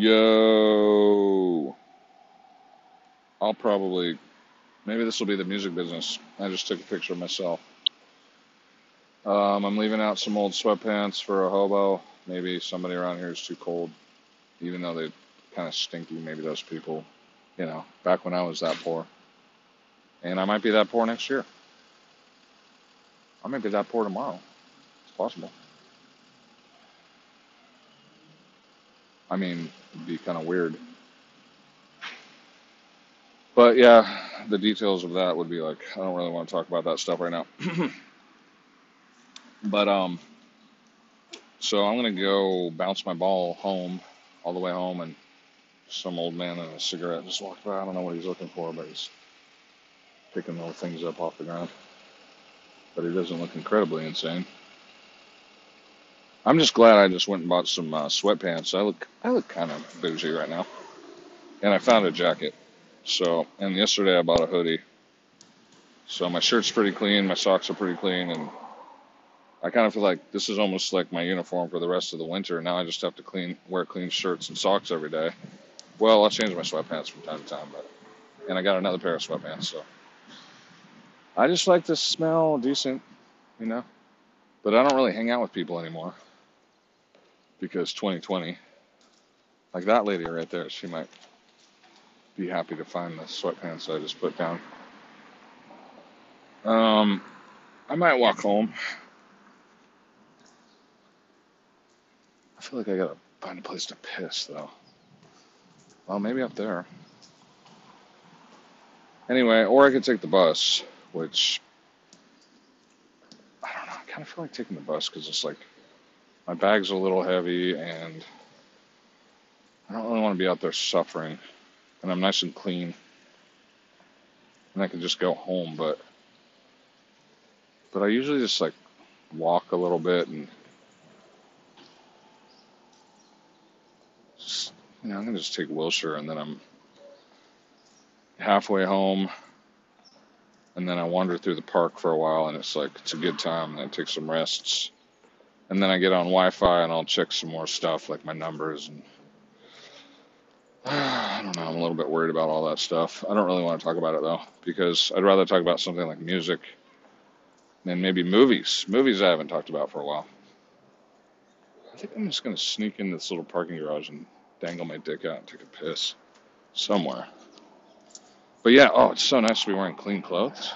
Yo, I'll probably, maybe this will be the music business. I just took a picture of myself. Um, I'm leaving out some old sweatpants for a hobo. Maybe somebody around here is too cold, even though they're kind of stinky. Maybe those people, you know, back when I was that poor. And I might be that poor next year. I might be that poor tomorrow. It's possible. I mean, it'd be kind of weird. But yeah, the details of that would be like, I don't really want to talk about that stuff right now. but um, so I'm gonna go bounce my ball home, all the way home, and some old man and a cigarette just walked by. I don't know what he's looking for, but he's picking little things up off the ground. But he doesn't look incredibly insane. I'm just glad I just went and bought some uh, sweatpants. I look I look kind of bougie right now, and I found a jacket. So and yesterday I bought a hoodie. So my shirt's pretty clean, my socks are pretty clean, and I kind of feel like this is almost like my uniform for the rest of the winter. Now I just have to clean wear clean shirts and socks every day. Well, I'll change my sweatpants from time to time, but and I got another pair of sweatpants. So I just like to smell decent, you know. But I don't really hang out with people anymore because 2020, like that lady right there, she might be happy to find the sweatpants I just put down. Um, I might walk home. I feel like I gotta find a place to piss though. Well, maybe up there. Anyway, or I could take the bus, which I don't know. I kind of feel like taking the bus because it's like my bag's a little heavy and I don't really want to be out there suffering. And I'm nice and clean. And I can just go home, but but I usually just like walk a little bit and just you know, I'm gonna just take Wilshire and then I'm halfway home and then I wander through the park for a while and it's like it's a good time and I take some rests and then I get on Wi-Fi and I'll check some more stuff like my numbers and I don't know. I'm a little bit worried about all that stuff. I don't really want to talk about it though because I'd rather talk about something like music and maybe movies. Movies I haven't talked about for a while. I think I'm just gonna sneak in this little parking garage and dangle my dick out and take a piss somewhere. But yeah, oh, it's so nice to be wearing clean clothes.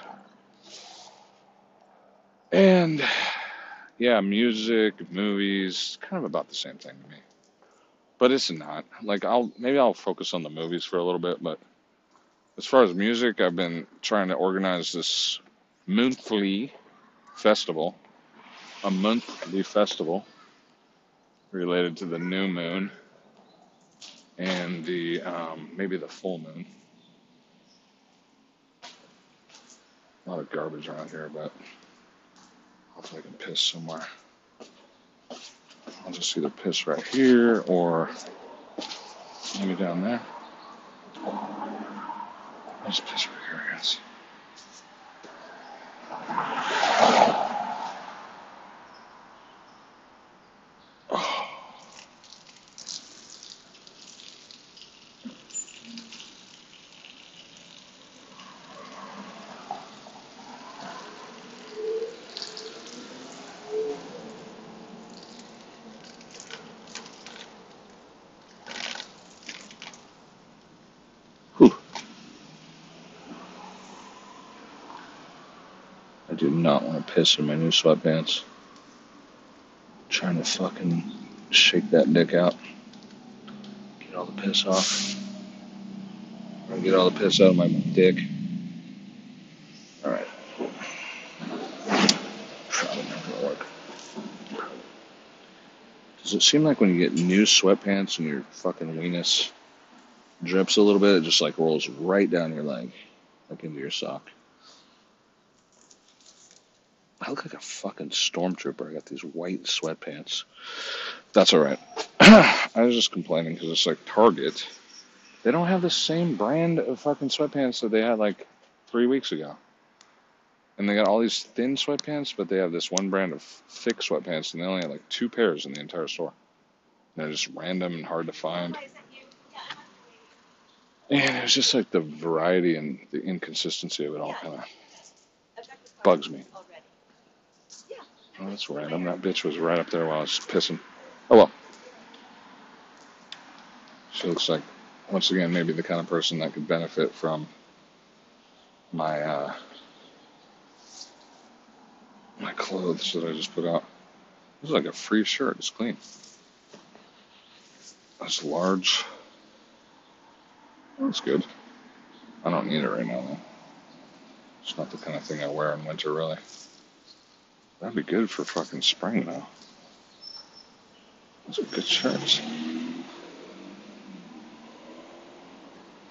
And yeah, music, movies, kind of about the same thing to me. But it's not. Like I'll maybe I'll focus on the movies for a little bit, but as far as music, I've been trying to organize this monthly festival, a monthly festival related to the new moon and the um, maybe the full moon. A lot of garbage around here, but Hopefully I can piss somewhere. I'll just either piss right here or maybe down there. Just piss right here, I guess. Piss in my new sweatpants. trying to fucking shake that dick out. Get all the piss off. Or get all the piss out of my dick. Alright. Probably not gonna work. Does it seem like when you get new sweatpants and your fucking weenus drips a little bit, it just like rolls right down your leg, like into your sock? Look like a fucking stormtrooper. I got these white sweatpants. That's all right. I was just complaining because it's like Target. They don't have the same brand of fucking sweatpants that they had like three weeks ago. And they got all these thin sweatpants, but they have this one brand of thick sweatpants, and they only have like two pairs in the entire store. And they're just random and hard to find. And it was just like the variety and the inconsistency of it all kind of bugs me. Oh, that's random. That bitch was right up there while I was pissing. Oh well. She looks like, once again, maybe the kind of person that could benefit from my uh, my clothes that I just put out. This is like a free shirt. It's clean. That's large. That's good. I don't need it right now though. It's not the kind of thing I wear in winter really. That'd be good for fucking spring though. Those are good shirts.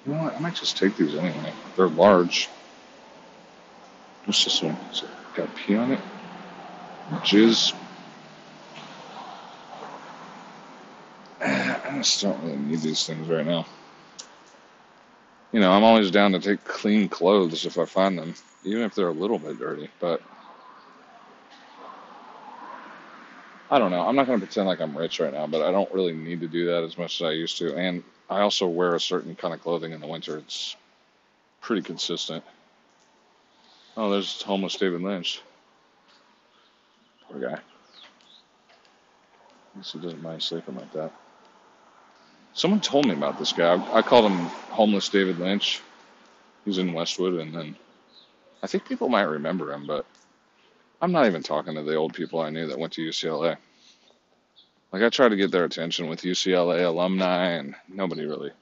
You know what? I might just take these anyway. They're large. What's this one? Is it got pee on it? Jizz. I just don't really need these things right now. You know, I'm always down to take clean clothes if I find them, even if they're a little bit dirty. But I don't know. I'm not going to pretend like I'm rich right now, but I don't really need to do that as much as I used to. And I also wear a certain kind of clothing in the winter. It's pretty consistent. Oh, there's homeless David Lynch. Poor guy. I guess he doesn't mind sleeping like that. Someone told me about this guy. I called him homeless David Lynch. He's in Westwood, and then I think people might remember him, but I'm not even talking to the old people I knew that went to UCLA. Like I try to get their attention with UCLA alumni, and nobody really,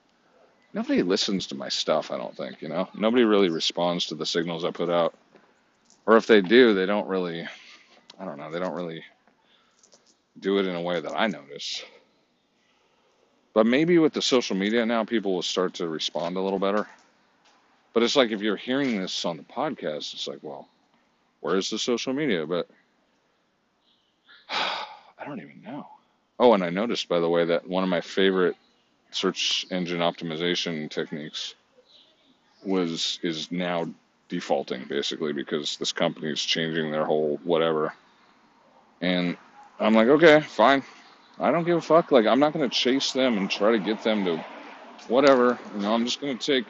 nobody listens to my stuff. I don't think you know. Nobody really responds to the signals I put out, or if they do, they don't really. I don't know. They don't really do it in a way that I notice. But maybe with the social media now, people will start to respond a little better. But it's like if you're hearing this on the podcast, it's like, well, where's the social media? But I don't even know. Oh, and I noticed, by the way, that one of my favorite search engine optimization techniques was is now defaulting basically because this company is changing their whole whatever. And I'm like, okay, fine. I don't give a fuck. Like, I'm not going to chase them and try to get them to whatever. You know, I'm just going to take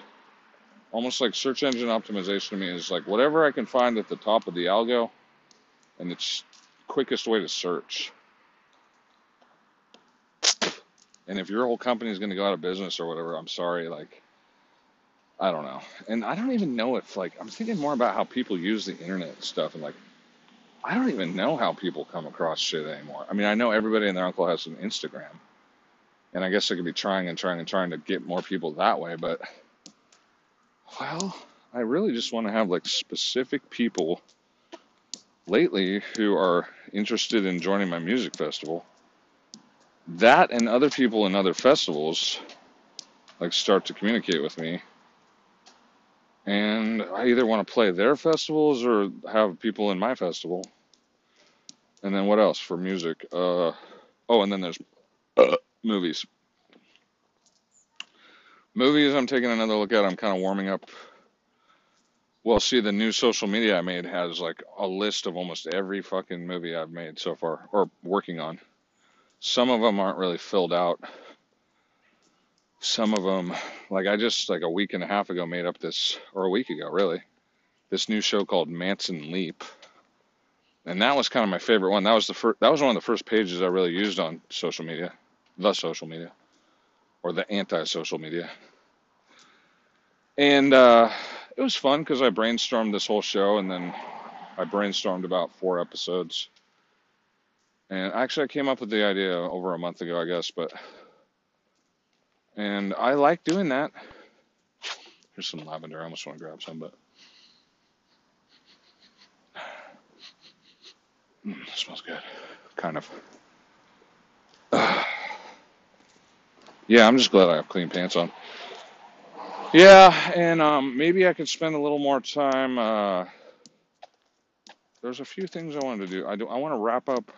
almost like search engine optimization to me is like whatever I can find at the top of the algo and it's quickest way to search. And if your whole company is going to go out of business or whatever, I'm sorry. Like, I don't know. And I don't even know if, like, I'm thinking more about how people use the internet and stuff. And, like, I don't even know how people come across shit anymore. I mean, I know everybody and their uncle has an Instagram. And I guess I could be trying and trying and trying to get more people that way. But, well, I really just want to have, like, specific people lately who are interested in joining my music festival. That and other people in other festivals like start to communicate with me. And i either want to play their festivals or have people in my festival. And then what else for music? Uh oh and then there's uh, movies movies i'm taking another look at i'm kind of warming up well see the new social media i made has like a list of almost every fucking movie i've made so far or working on some of them aren't really filled out. Some of them, like I just like a week and a half ago made up this, or a week ago really, this new show called Manson Leap, and that was kind of my favorite one. That was the first. That was one of the first pages I really used on social media, the social media, or the anti-social media, and uh, it was fun because I brainstormed this whole show, and then I brainstormed about four episodes and actually, I came up with the idea over a month ago, I guess, but and I like doing that. Here's some lavender. I almost want to grab some, but mm, smells good. Kind of. yeah, I'm just glad I have clean pants on. Yeah, and um, maybe I could spend a little more time. Uh, there's a few things I wanted to do. I do. I want to wrap up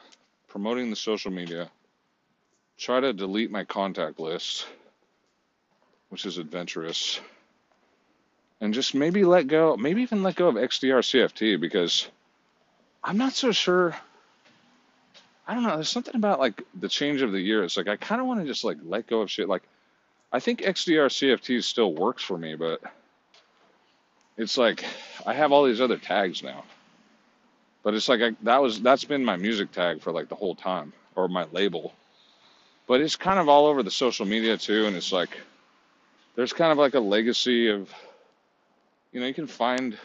promoting the social media, try to delete my contact list, which is adventurous, and just maybe let go, maybe even let go of XDR CFT because I'm not so sure. I don't know. There's something about like the change of the year. It's like I kind of want to just like let go of shit. Like I think XDR CFT still works for me, but it's like I have all these other tags now. But it's like I, that was that's been my music tag for like the whole time or my label. But it's kind of all over the social media too and it's like there's kind of like a legacy of you know, you can find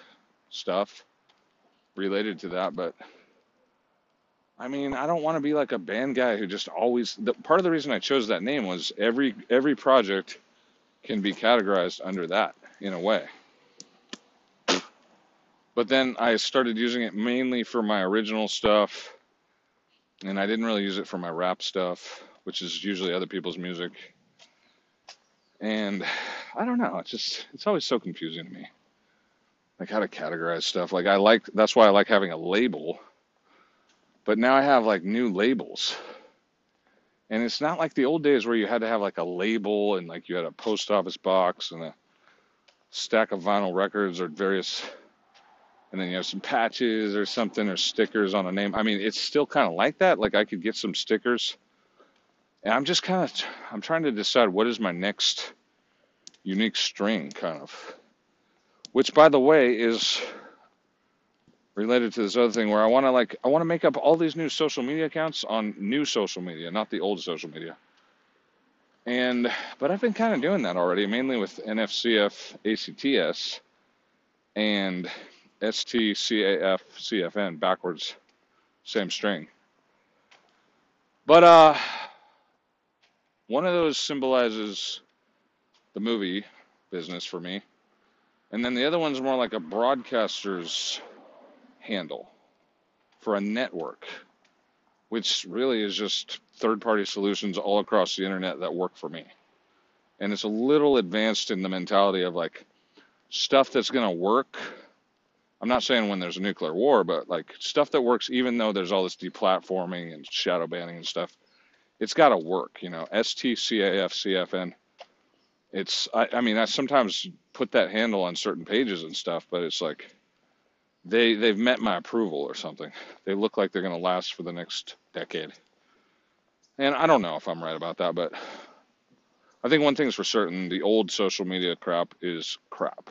stuff related to that, but I mean, I don't want to be like a band guy who just always the part of the reason I chose that name was every every project can be categorized under that in a way. But then I started using it mainly for my original stuff, and I didn't really use it for my rap stuff, which is usually other people's music. And I don't know, it's just it's always so confusing to me. Like how to categorize stuff. Like I like that's why I like having a label. But now I have like new labels. And it's not like the old days where you had to have like a label and like you had a post office box and a stack of vinyl records or various and then you have some patches or something or stickers on a name. I mean, it's still kind of like that. Like I could get some stickers. And I'm just kind of I'm trying to decide what is my next unique string kind of. Which by the way is related to this other thing where I want to like I want to make up all these new social media accounts on new social media, not the old social media. And but I've been kind of doing that already, mainly with NFCF ACTS and STCAF CFN backwards, same string. But uh, one of those symbolizes the movie business for me, and then the other one's more like a broadcaster's handle for a network, which really is just third-party solutions all across the internet that work for me. And it's a little advanced in the mentality of like stuff that's going to work I'm not saying when there's a nuclear war, but like stuff that works, even though there's all this deplatforming and shadow banning and stuff, it's got to work. You know, STCAFCFN. It's, I, I mean, I sometimes put that handle on certain pages and stuff, but it's like they they've met my approval or something. They look like they're going to last for the next decade. And I don't know if I'm right about that, but I think one thing's for certain: the old social media crap is crap.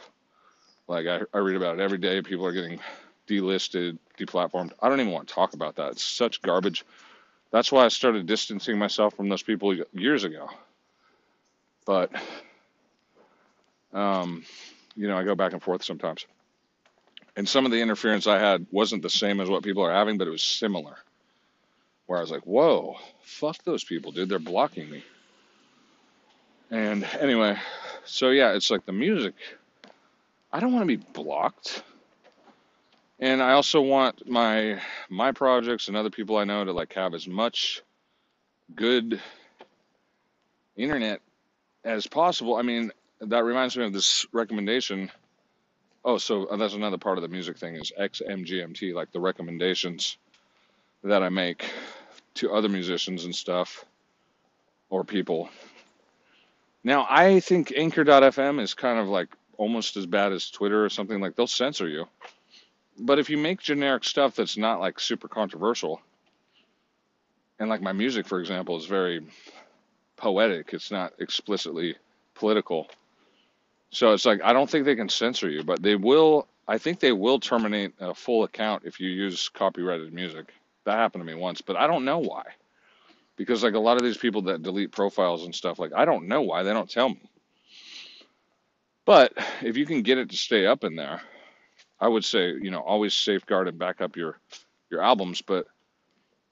Like I, I read about it every day. People are getting delisted, deplatformed. I don't even want to talk about that. It's such garbage. That's why I started distancing myself from those people years ago. But, um, you know, I go back and forth sometimes. And some of the interference I had wasn't the same as what people are having, but it was similar. Where I was like, whoa, fuck those people, dude. They're blocking me. And anyway, so yeah, it's like the music I don't want to be blocked. And I also want my my projects and other people I know to like have as much good internet as possible. I mean, that reminds me of this recommendation. Oh, so uh, that's another part of the music thing is XMGMT, like the recommendations that I make to other musicians and stuff or people. Now, I think Anchor.fm is kind of like almost as bad as Twitter or something like they'll censor you. But if you make generic stuff that's not like super controversial, and like my music, for example, is very poetic, it's not explicitly political. So it's like I don't think they can censor you, but they will. I think they will terminate a full account if you use copyrighted music. That happened to me once, but I don't know why. Because like a lot of these people that delete profiles and stuff, like I don't know why they don't tell me. But if you can get it to stay up in there, I would say, you know, always safeguard and back up your your albums, but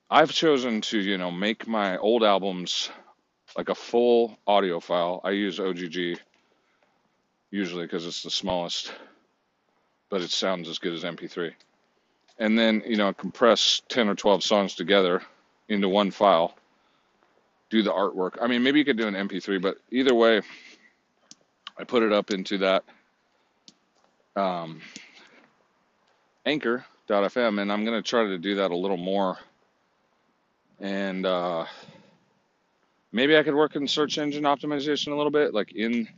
I've chosen to, you know, make my old albums like a full audio file. I use OGG usually because it's the smallest, but it sounds as good as MP3. And then, you know, compress 10 or 12 songs together into one file, do the artwork. I mean, maybe you could do an MP3, but either way, I put it up into that um, anchor.fm, and I'm going to try to do that a little more. And uh, maybe I could work in search engine optimization a little bit, like in.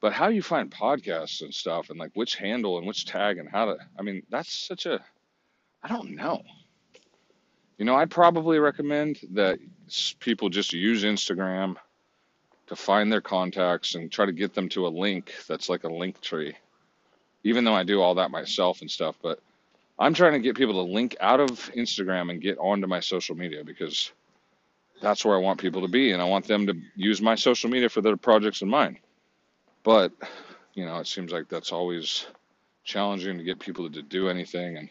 But how you find podcasts and stuff, and like which handle and which tag and how to. I mean, that's such a. I don't know. You know, I'd probably recommend that people just use Instagram to find their contacts and try to get them to a link that's like a link tree. Even though I do all that myself and stuff, but I'm trying to get people to link out of Instagram and get onto my social media because that's where I want people to be and I want them to use my social media for their projects and mine. But, you know, it seems like that's always challenging to get people to do anything and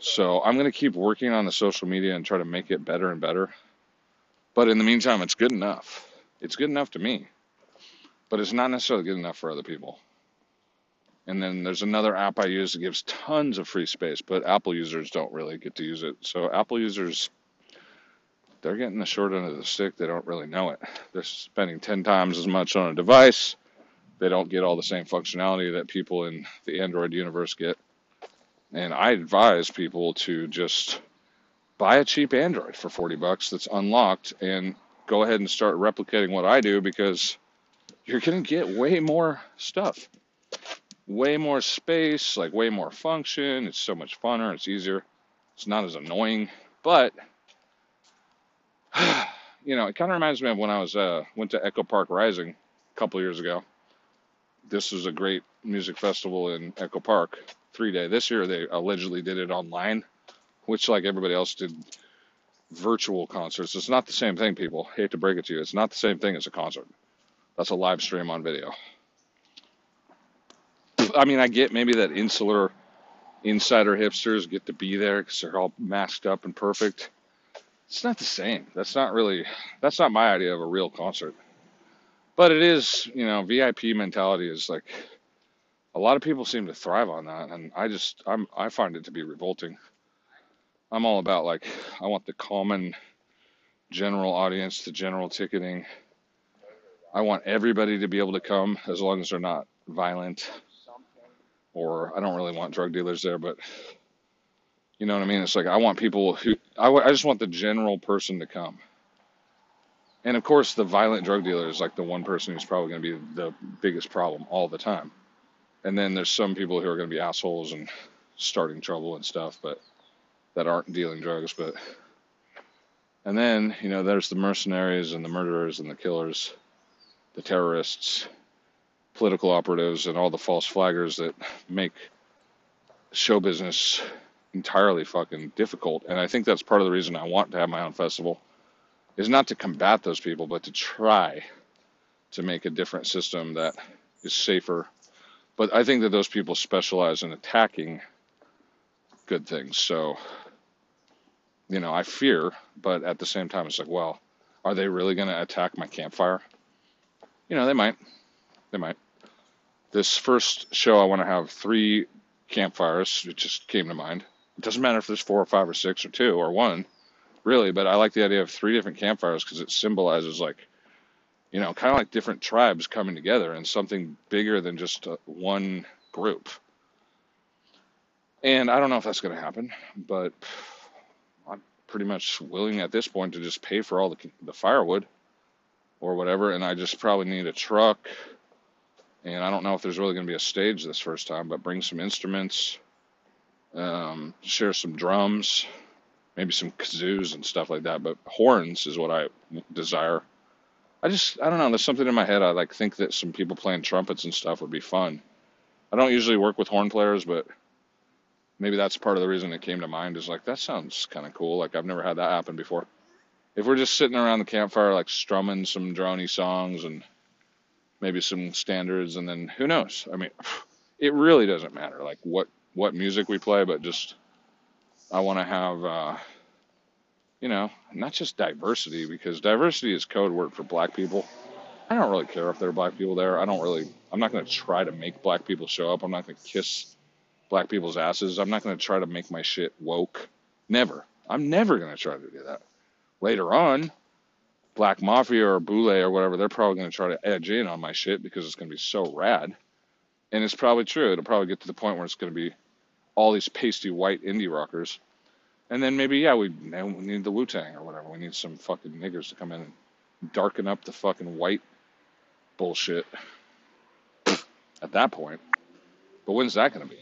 so I'm going to keep working on the social media and try to make it better and better. But in the meantime, it's good enough. It's good enough to me, but it's not necessarily good enough for other people. And then there's another app I use that gives tons of free space, but Apple users don't really get to use it. So Apple users, they're getting the short end of the stick. They don't really know it. They're spending 10 times as much on a device. They don't get all the same functionality that people in the Android universe get. And I advise people to just buy a cheap Android for 40 bucks that's unlocked and go ahead and start replicating what I do because you're going to get way more stuff. Way more space, like way more function. It's so much funner, it's easier. It's not as annoying, but you know, it kind of reminds me of when I was uh, went to Echo Park Rising a couple years ago. This was a great music festival in Echo Park, three day. This year they allegedly did it online, which like everybody else did virtual concerts. It's not the same thing, people. hate to break it to you. It's not the same thing as a concert. That's a live stream on video. I mean, I get maybe that insular insider hipsters get to be there because they're all masked up and perfect. It's not the same. That's not really, that's not my idea of a real concert. But it is, you know, VIP mentality is like, a lot of people seem to thrive on that. And I just, I'm, I find it to be revolting. I'm all about like I want the common general audience, the general ticketing. I want everybody to be able to come as long as they're not violent or I don't really want drug dealers there, but you know what I mean? It's like I want people who I, I just want the general person to come. And of course, the violent drug dealer is like the one person who's probably going to be the biggest problem all the time. And then there's some people who are going to be assholes and starting trouble and stuff, but that aren't dealing drugs, but and then you know there's the mercenaries and the murderers and the killers, the terrorists, political operatives, and all the false flaggers that make show business entirely fucking difficult. And I think that's part of the reason I want to have my own festival is not to combat those people, but to try to make a different system that is safer. But I think that those people specialize in attacking good things. So you know, I fear, but at the same time, it's like, well, are they really going to attack my campfire? You know, they might. They might. This first show, I want to have three campfires. It just came to mind. It doesn't matter if there's four or five or six or two or one, really, but I like the idea of three different campfires because it symbolizes, like, you know, kind of like different tribes coming together and something bigger than just uh, one group. And I don't know if that's going to happen, but I'm pretty much willing at this point to just pay for all the, the firewood or whatever. And I just probably need a truck. And I don't know if there's really going to be a stage this first time, but bring some instruments, um, share some drums, maybe some kazoos and stuff like that. But horns is what I desire. I just, I don't know. There's something in my head. I like think that some people playing trumpets and stuff would be fun. I don't usually work with horn players, but maybe that's part of the reason it came to mind is like that sounds kind of cool like i've never had that happen before if we're just sitting around the campfire like strumming some drony songs and maybe some standards and then who knows i mean it really doesn't matter like what what music we play but just i want to have uh you know not just diversity because diversity is code word for black people i don't really care if there are black people there i don't really i'm not going to try to make black people show up i'm not going to kiss black people's asses. I'm not going to try to make my shit woke. Never. I'm never going to try to do that. Later on, Black Mafia or Boule or whatever, they're probably going to try to edge in on my shit because it's going to be so rad. And it's probably true. It'll probably get to the point where it's going to be all these pasty white indie rockers. And then maybe, yeah, we, we need the Wu Tang or whatever. We need some fucking niggers to come in and darken up the fucking white bullshit at that point. But when's that going to be?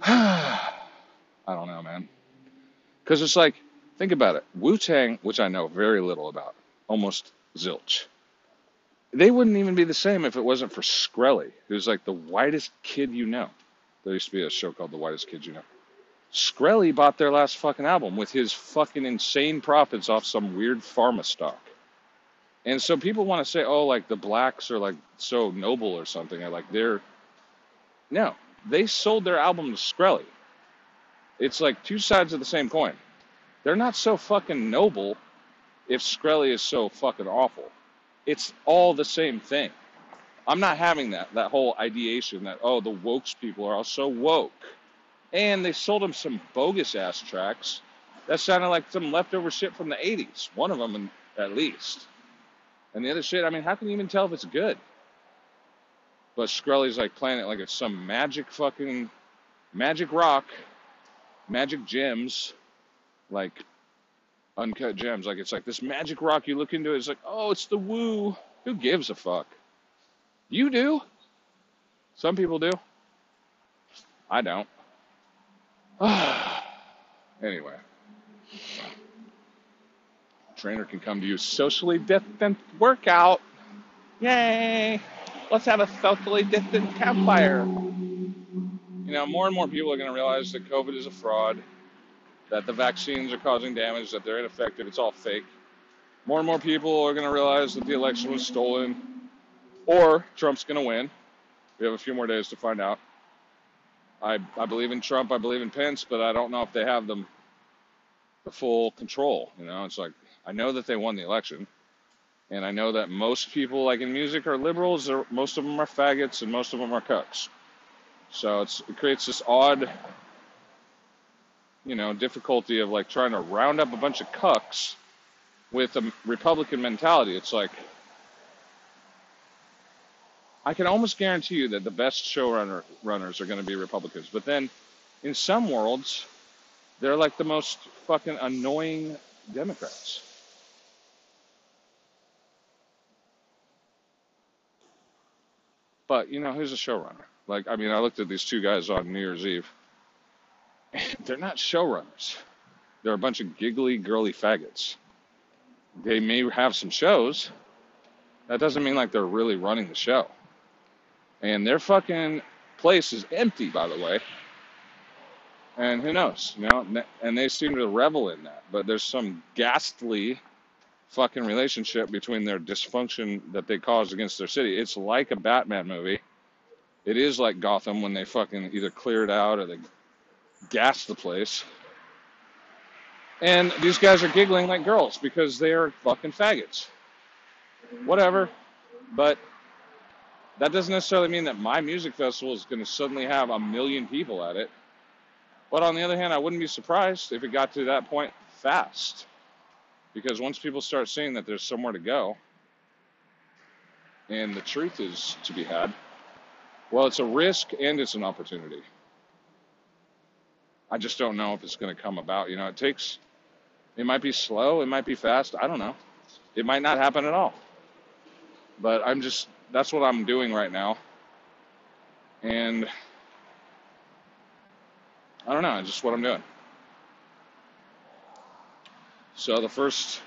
I don't know, man. Because it's like, think about it. Wu Tang, which I know very little about, almost Zilch. They wouldn't even be the same if it wasn't for Shkreli, who's like the whitest kid you know. There used to be a show called The Whitest Kids You Know. Shkreli bought their last fucking album with his fucking insane profits off some weird pharma stock. And so people want to say, oh, like the blacks are like so noble or something, like they're. No, they sold their album to Shkreli. It's like two sides of the same coin. They're not so fucking noble if Shkreli is so fucking awful. It's all the same thing. I'm not having that that whole ideation that oh the wokes people are all so woke, and they sold him some bogus ass tracks that sounded like some leftover shit from the '80s. One of them, at least, and the other shit. I mean, how can you even tell if it's good? But Shkreli's like playing it like it's some magic fucking magic rock, magic gems, like uncut gems. Like it's like this magic rock. You look into it, it's like oh, it's the woo. Who gives a fuck? You do. Some people do. I don't. anyway. Trainer can come to you socially distant workout. Yay! Let's have a socially distant campfire. You know, more and more people are going to realize that COVID is a fraud, that the vaccines are causing damage, that they're ineffective, it's all fake. More and more people are going to realize that the election was stolen, or Trump's going to win. We have a few more days to find out. I, I believe in Trump, I believe in Pence, but I don't know if they have them the full control. You know, it's like I know that they won the election, and I know that most people, like in music, are liberals. Most of them are faggots, and most of them are cucks. So it's, it creates this odd, you know, difficulty of like trying to round up a bunch of cucks with a Republican mentality. It's like I can almost guarantee you that the best showrunner runners are going to be Republicans. But then, in some worlds, they're like the most fucking annoying Democrats. But you know, who's a showrunner? Like, I mean, I looked at these two guys on New Year's Eve. they're not showrunners. They're a bunch of giggly, girly faggots. They may have some shows. That doesn't mean like they're really running the show. And their fucking place is empty, by the way. And who knows, you know? And they seem to revel in that. But there's some ghastly fucking relationship between their dysfunction that they caused against their city. It's like a Batman movie. It is like Gotham when they fucking either clear it out or they gas the place. And these guys are giggling like girls because they are fucking faggots. Whatever. But that doesn't necessarily mean that my music festival is going to suddenly have a million people at it. But on the other hand, I wouldn't be surprised if it got to that point fast. Because once people start seeing that there's somewhere to go and the truth is to be had, well, it's a risk and it's an opportunity. I just don't know if it's going to come about. You know, it takes, it might be slow, it might be fast. I don't know. It might not happen at all. But I'm just that's what I'm doing right now. And I don't know, it's just what I'm doing. So the first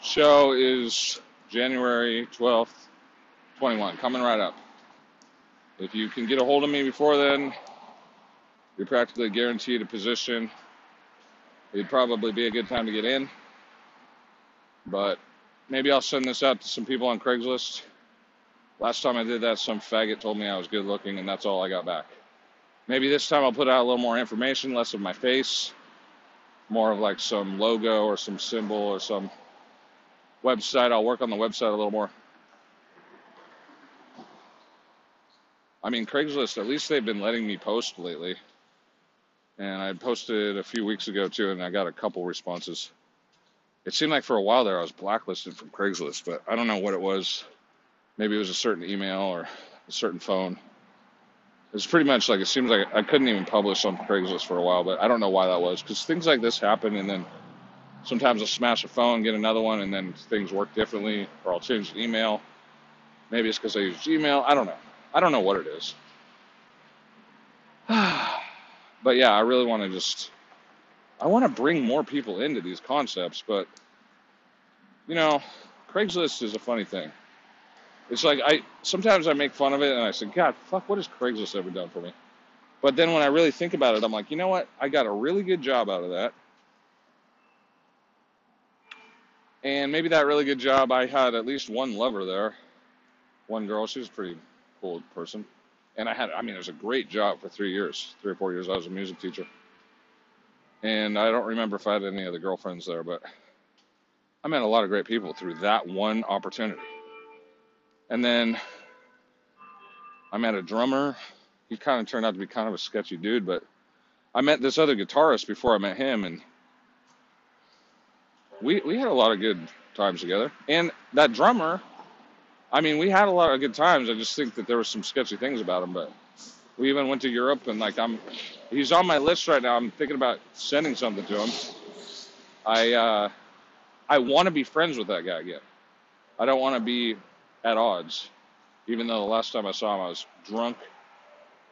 show is January 12th, 21, coming right up. If you can get a hold of me before then, you're practically guaranteed a position. It'd probably be a good time to get in. But maybe I'll send this out to some people on Craigslist Last time I did that, some faggot told me I was good looking, and that's all I got back. Maybe this time I'll put out a little more information, less of my face, more of like some logo or some symbol or some website. I'll work on the website a little more. I mean, Craigslist, at least they've been letting me post lately. And I posted a few weeks ago too, and I got a couple responses. It seemed like for a while there I was blacklisted from Craigslist, but I don't know what it was maybe it was a certain email or a certain phone. It's pretty much like it seems like I couldn't even publish on Craigslist for a while, but I don't know why that was because things like this happen, and then sometimes I'll smash a phone, get another one, and then things work differently, or I'll change the email. Maybe it's because I use Gmail. I don't know. I don't know what it is. but yeah, I really want to just I want to bring more people into these concepts, but you know, Craigslist is a funny thing. It's like I sometimes I make fun of it and I say, God, fuck, what has Craigslist ever done for me? But then when I really think about it, I'm like, you know what? I got a really good job out of that. And maybe that really good job, I had at least one lover there, one girl. She was a pretty cool person. And I had, I mean, it was a great job for three years, three or four years. I was a music teacher. And I don't remember if I had any other girlfriends there, but I met a lot of great people through that one opportunity. And then I met a drummer. He kind of turned out to be kind of a sketchy dude, but I met this other guitarist before I met him, and we we had a lot of good times together. And that drummer, I mean, we had a lot of good times. I just think that there were some sketchy things about him, but we even went to Europe, and like I'm, he's on my list right now. I'm thinking about sending something to him. I uh, I want to be friends with that guy again. I don't want to be at odds, even though the last time I saw him I was drunk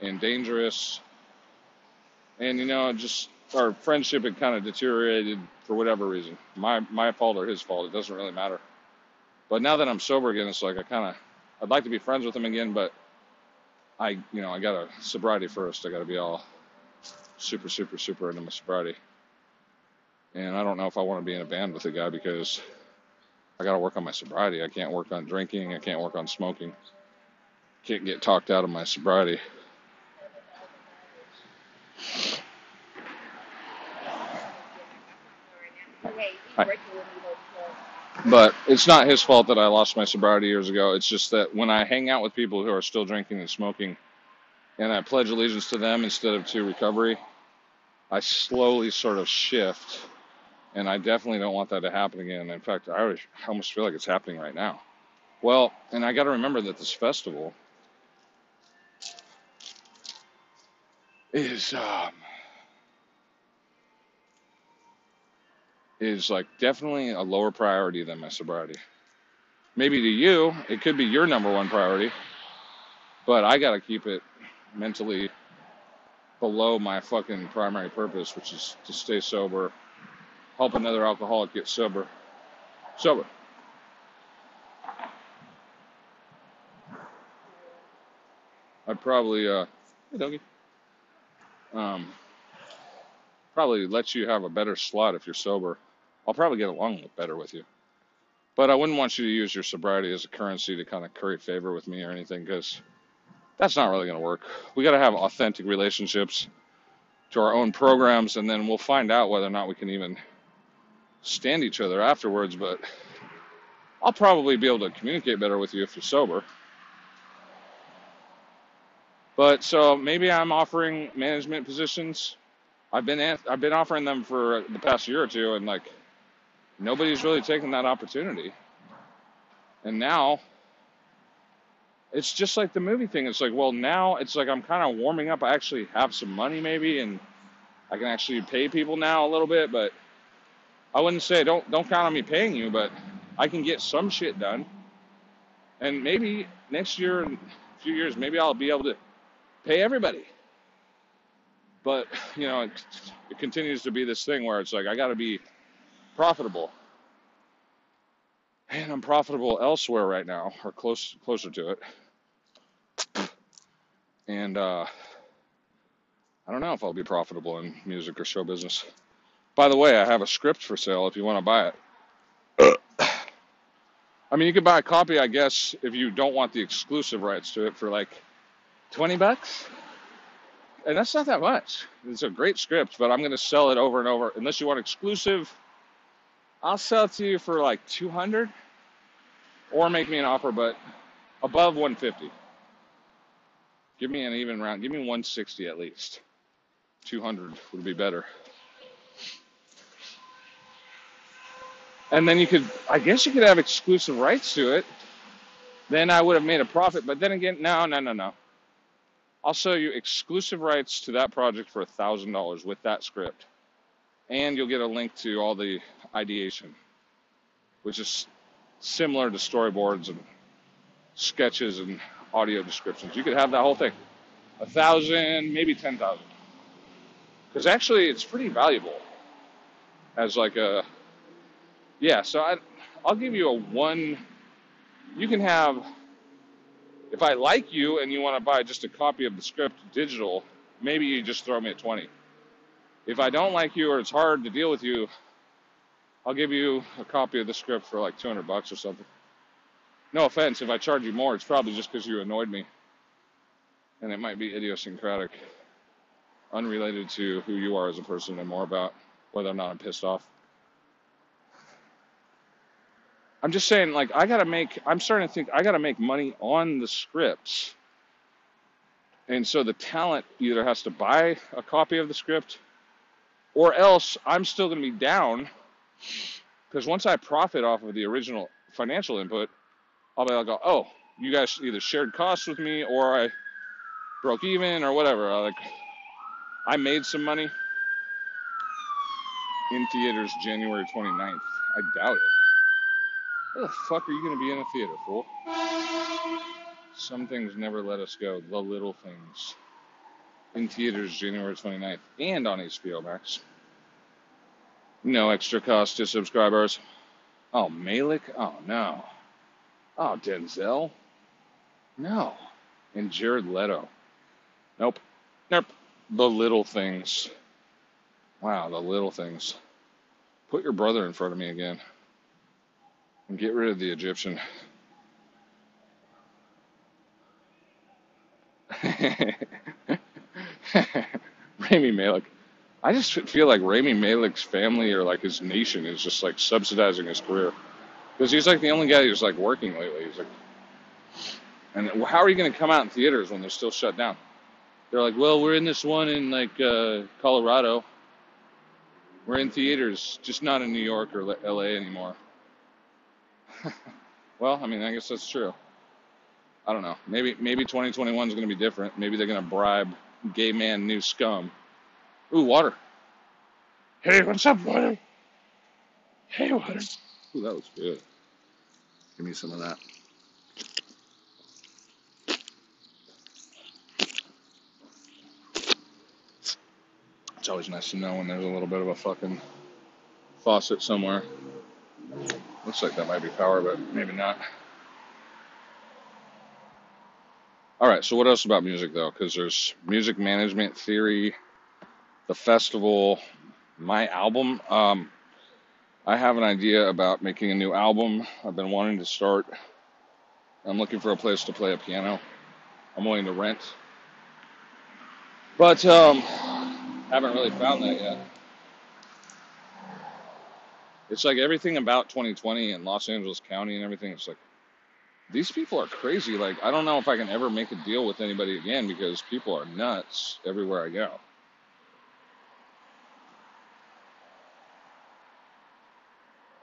and dangerous, and you know, just our friendship had kind of deteriorated for whatever reason. My my fault or his fault, it doesn't really matter. But now that I'm sober again, it's like I kind of I'd like to be friends with him again, but I you know I got a sobriety first. I got to be all super super super into my sobriety, and I don't know if I want to be in a band with a guy because I got to work on my sobriety. I can't work on drinking. I can't work on smoking. Can't get talked out of my sobriety. Hi. But it's not his fault that I lost my sobriety years ago. It's just that when I hang out with people who are still drinking and smoking, and I pledge allegiance to them instead of to recovery, I slowly sort of shift. And I definitely don't want that to happen again. In fact, I almost feel like it's happening right now. Well, and I got to remember that this festival is um, is like definitely a lower priority than my sobriety. Maybe to you, it could be your number one priority, but I got to keep it mentally below my fucking primary purpose, which is to stay sober, help another alcoholic get sober. Sober. I'd probably, uh, hey, doggy. Um, probably let you have a better slot if you're sober I'll probably get along better with you. But I wouldn't want you to use your sobriety as a currency to kind of curry favor with me or anything because that's not really going to work. We got to have authentic relationships to our own programs, and then we'll find out whether or not we can even stand each other afterwards. But I'll probably be able to communicate better with you if you're sober. But so maybe I'm offering management positions. I've been I've been offering them for the past year or two, and like nobody's really taken that opportunity. And now it's just like the movie thing. It's like, well, now it's like I'm kind of warming up. I actually have some money maybe, and I can actually pay people now a little bit. But I wouldn't say don't don't count on me paying you, but I can get some shit done. And maybe next year, a few years, maybe I'll be able to pay everybody. But you know, it, it continues to be this thing where it's like I got to be profitable. And I'm profitable elsewhere right now, or close closer to it. And uh, I don't know if I'll be profitable in music or show business. By the way, I have a script for sale if you want to buy it. I mean, you could buy a copy, I guess, if you don't want the exclusive rights to it for like 20 bucks. And that's not that much. It's a great script, but I'm going to sell it over and over. Unless you want exclusive I'll sell it to you for like 200 or make me an offer, but above 150. Give me an even round. Give me 160 at least. 200 would be better. And then you could, I guess you could have exclusive rights to it. Then I would have made a profit. But then again, no, no, no, no. I'll sell you exclusive rights to that project for a $1,000 with that script and you'll get a link to all the ideation, which is similar to storyboards and sketches and audio descriptions. You could have that whole thing, a thousand, maybe ten thousand, because actually it's pretty valuable as like a yeah. So I I'll give you a one. You can have if I like you and you want to buy just a copy of the script digital, maybe you just throw me a twenty. If I don't like you or it's hard to deal with you, I'll give you a copy of the script for like two hundred bucks or something. No offense, if I charge you more, it's probably just because you annoyed me, and it might be idiosyncratic, unrelated to who you are as a person, and more about whether or not I'm pissed off. I'm just saying, like, I gotta make, I'm starting to think I gotta make money on the scripts. And so the talent either has to buy a copy of the script or else I'm still gonna be down because once I profit off of the original financial input, I'll be like, oh, you guys either shared costs with me or I broke even or whatever. Like, I made some money in theaters January 29th. I doubt it. Where the fuck are you going to be in a theater, fool? Some things never let us go. The little things. In theaters January 29th and on HBO Max. No extra cost to subscribers. Oh, Malek? Oh, no. Oh, Denzel? No. And Jared Leto? Nope. Nope. The little things. Wow, the little things. Put your brother in front of me again. And get rid of the Egyptian. Rami Malek. I just feel like Rami Malek's family or like his nation is just like subsidizing his career because he's like the only guy who's like working lately. He's like, and how are you going to come out in theaters when they're still shut down? They're like, well, we're in this one in like uh, Colorado. We're in theaters, just not in New York or L.A. anymore. well, I mean, I guess that's true. I don't know. Maybe maybe 2021 is going to be different. Maybe they're going to bribe gay man new scum. Ooh, water. Hey, what's up, water? Hey, water. Ooh, that was good. Give me some of that. It's always nice to know when there's a little bit of a fucking faucet somewhere. Looks like that might be power, but maybe not. All right, so what else about music though? Because there's music management theory, the festival, my album. Um, I have an idea about making a new album. I've been wanting to start. I'm looking for a place to play a piano. I'm willing to rent, but um, haven't really found that yet. It's like everything about 2020 and Los Angeles County and everything. It's like these people are crazy. Like I don't know if I can ever make a deal with anybody again because people are nuts everywhere I go.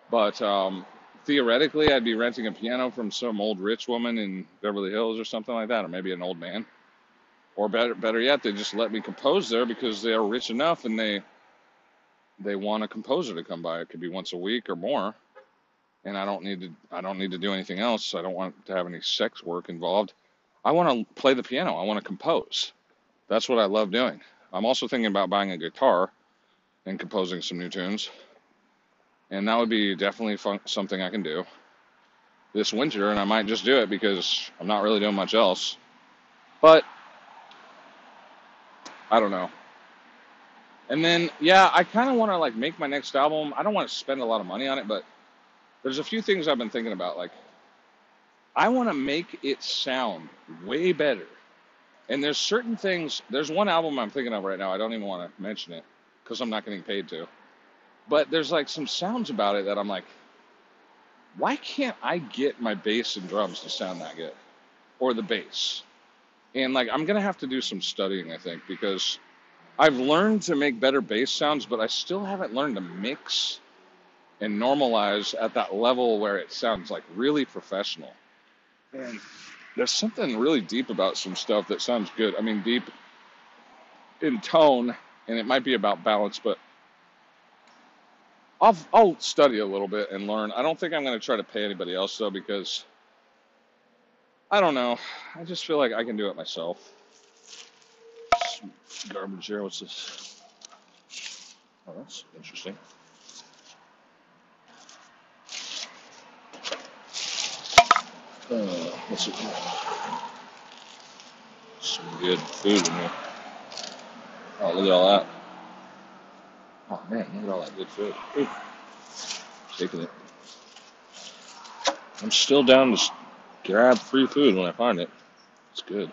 But um, theoretically, I'd be renting a piano from some old rich woman in Beverly Hills or something like that, or maybe an old man. Or better, better yet, they just let me compose there because they are rich enough and they they want a composer to come by. It could be once a week or more, and I don't need to. I don't need to do anything else. I don't want to have any sex work involved. I want to play the piano. I want to compose. That's what I love doing. I'm also thinking about buying a guitar and composing some new tunes, and that would be definitely fun, something I can do this winter. And I might just do it because I'm not really doing much else. But I don't know. And then, yeah, I kind of want to like make my next album. I don't want to spend a lot of money on it, but there's a few things I've been thinking about. Like, I want to make it sound way better. And there's certain things. There's one album I'm thinking of right now. I don't even want to mention it because I'm not getting paid to. But there's like some sounds about it that I'm like, why can't I get my bass and drums to sound that good, or the bass? And like, I'm gonna have to do some studying, I think, because I've learned to make better bass sounds, but I still haven't learned to mix and normalize at that level where it sounds like really professional. And there's something really deep about some stuff that sounds good. I mean, deep in tone, and it might be about balance, but I'll I'll study a little bit and learn. I don't think I'm going to try to pay anybody else though because I don't know. I just feel like I can do it myself garbage here. What's this? Oh, that's interesting. Uh, what's it? Some good food in here. Oh, look at all that. Oh man, look at all that good food. Ooh, taking it. I'm still down to grab free food when I find it. It's good.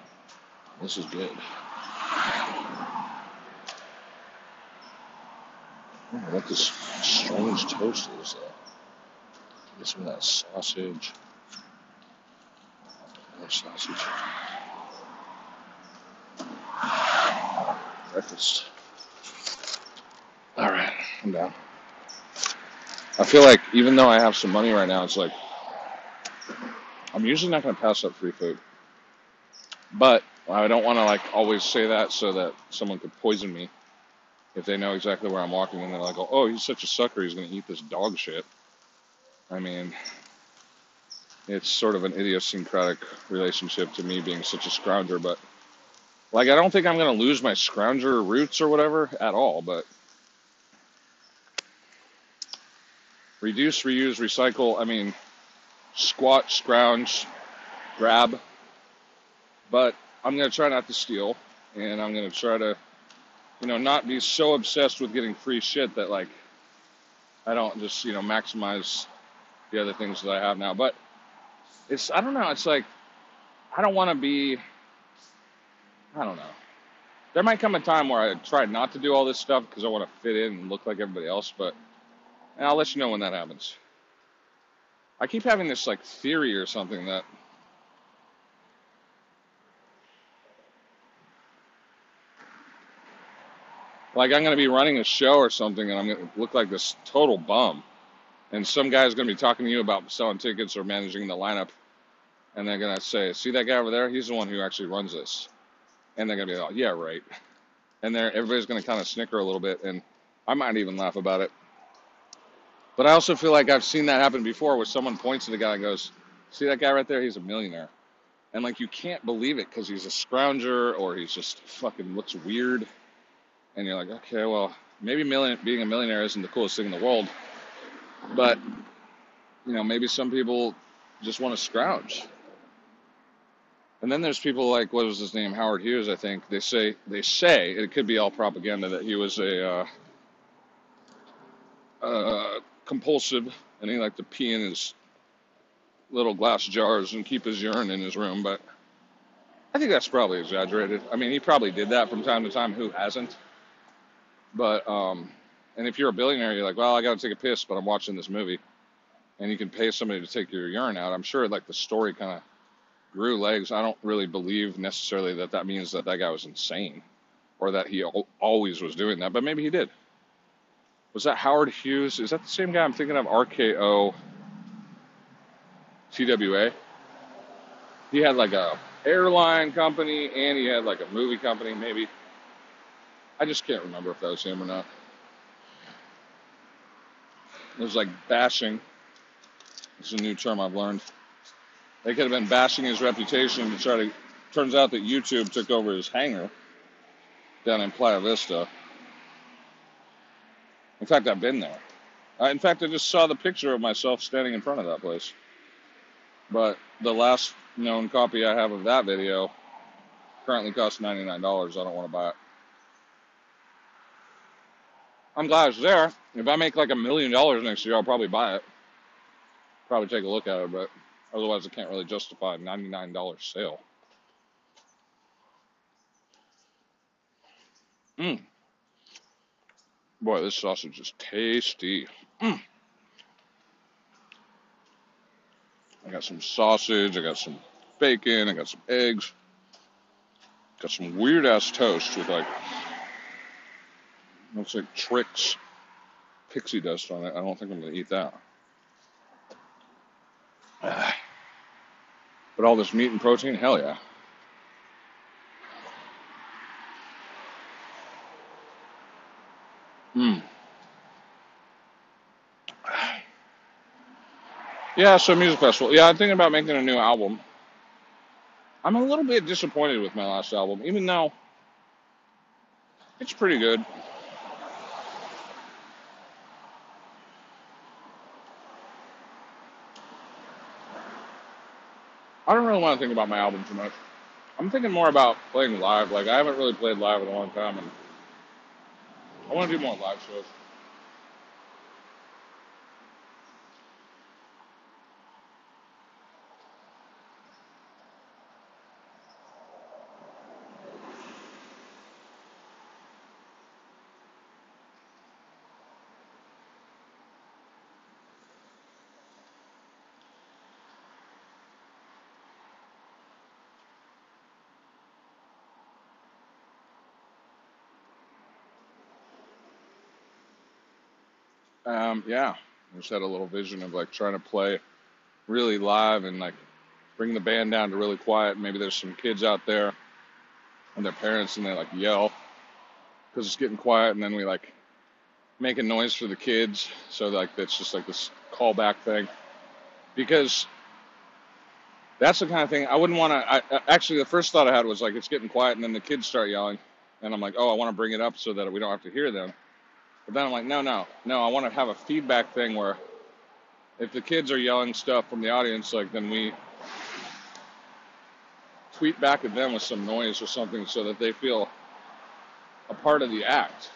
This is good. Oh, what this strange toast is though. Get some of that sausage. More sausage. Breakfast. All right, I'm down. I feel like even though I have some money right now, it's like I'm usually not going to pass up free food. But I don't want to like always say that so that someone could poison me if they know exactly where I'm walking and they're like, oh, oh, he's such a sucker, he's going to eat this dog shit. I mean, it's sort of an idiosyncratic relationship to me being such a scrounger, but like, I don't think I'm going to lose my scrounger roots or whatever at all, but reduce, reuse, recycle, I mean, squat, scrounge, grab, but I'm going to try not to steal and I'm going to try to, you know, not be so obsessed with getting free shit that like I don't just, you know, maximize the other things that I have now. But it's, I don't know, it's like, I don't want to be, I don't know. There might come a time where I try not to do all this stuff because I want to fit in and look like everybody else, but I'll let you know when that happens. I keep having this like theory or something that like I'm going to be running a show or something and I'm going to look like this total bum. And some guy's going to be talking to you about selling tickets or managing the lineup. And they're going to say, See that guy over there? He's the one who actually runs this. And they're going to be like, Yeah, right. And there, everybody's going to kind of snicker a little bit. And I might even laugh about it. But I also feel like I've seen that happen before where someone points at a guy and goes, See that guy right there? He's a millionaire. And like you can't believe it because he's a scrounger or he's just fucking looks weird and you're like, okay, well, maybe million, being a millionaire isn't the coolest thing in the world, but you know, maybe some people just want to scrounge. And then there's people like what was his name, Howard Hughes, I think. They say they say it could be all propaganda that he was a uh, uh, compulsive and he liked to pee in his little glass jars and keep his urine in his room, but I think that's probably exaggerated. I mean, he probably did that from time to time. Who hasn't? But um, and if you're a billionaire, you're like, well, I got to take a piss, but I'm watching this movie, and you can pay somebody to take your urine out. I'm sure like the story kind of grew legs. I don't really believe necessarily that that means that that guy was insane, or that he always was doing that. But maybe he did. Was that Howard Hughes? Is that the same guy I'm thinking of? RKO TWA. He had like a airline company and he had like a movie company, maybe. I just can't remember if that was him or not. It was like bashing. It's a new term I've learned. They could have been bashing his reputation to try to. Turns out that YouTube took over his hangar down in Playa Vista. In fact, I've been there. Uh, in fact, I just saw the picture of myself standing in front of that place. But the last known copy I have of that video currently costs $99. I don't want to buy it. I'm glad it's there. If I make like a million dollars next year, I'll probably buy it. Probably take a look at it, but otherwise, I can't really justify a $99 sale. Mmm. Boy, this sausage is tasty. Mmm. I got some sausage, I got some bacon, I got some eggs, got some weird ass toast with like Looks like Trix pixie dust on it. I don't think I'm going to eat that. But all this meat and protein, hell yeah. Hmm. Yeah, so music festival. Yeah, I'm thinking about making a new album. I'm a little bit disappointed with my last album, even though it's pretty good. I don't really want to think about my album too much. I'm thinking more about playing live. Like I haven't really played live in a long time, and I want to do more live shows. Um, yeah, I just had a little vision of like trying to play really live and like bring the band down to really quiet. Maybe there's some kids out there and their parents and they like yell because it's getting quiet, and then we like make a noise for the kids. So like that's just like this callback thing because that's the kind of thing I wouldn't want to. I- actually the first thought I had was like it's getting quiet, and then the kids start yelling, and I'm like, oh, I want to bring it up so that we don't have to hear them. But then I'm like, no, no, no. I want to have a feedback thing where if the kids are yelling stuff from the audience, like then we tweet back at them with some noise or something so that they feel a part of the act.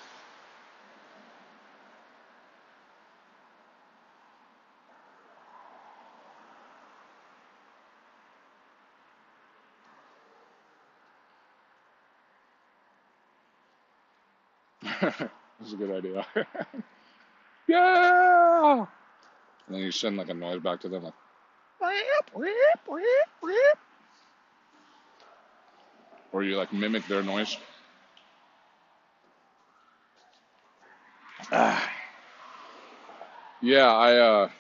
That's a good idea. yeah. And then you send like a noise back to them, like, "Whip, whip, whip, whip," or you like mimic their noise. Ah. Yeah, I uh,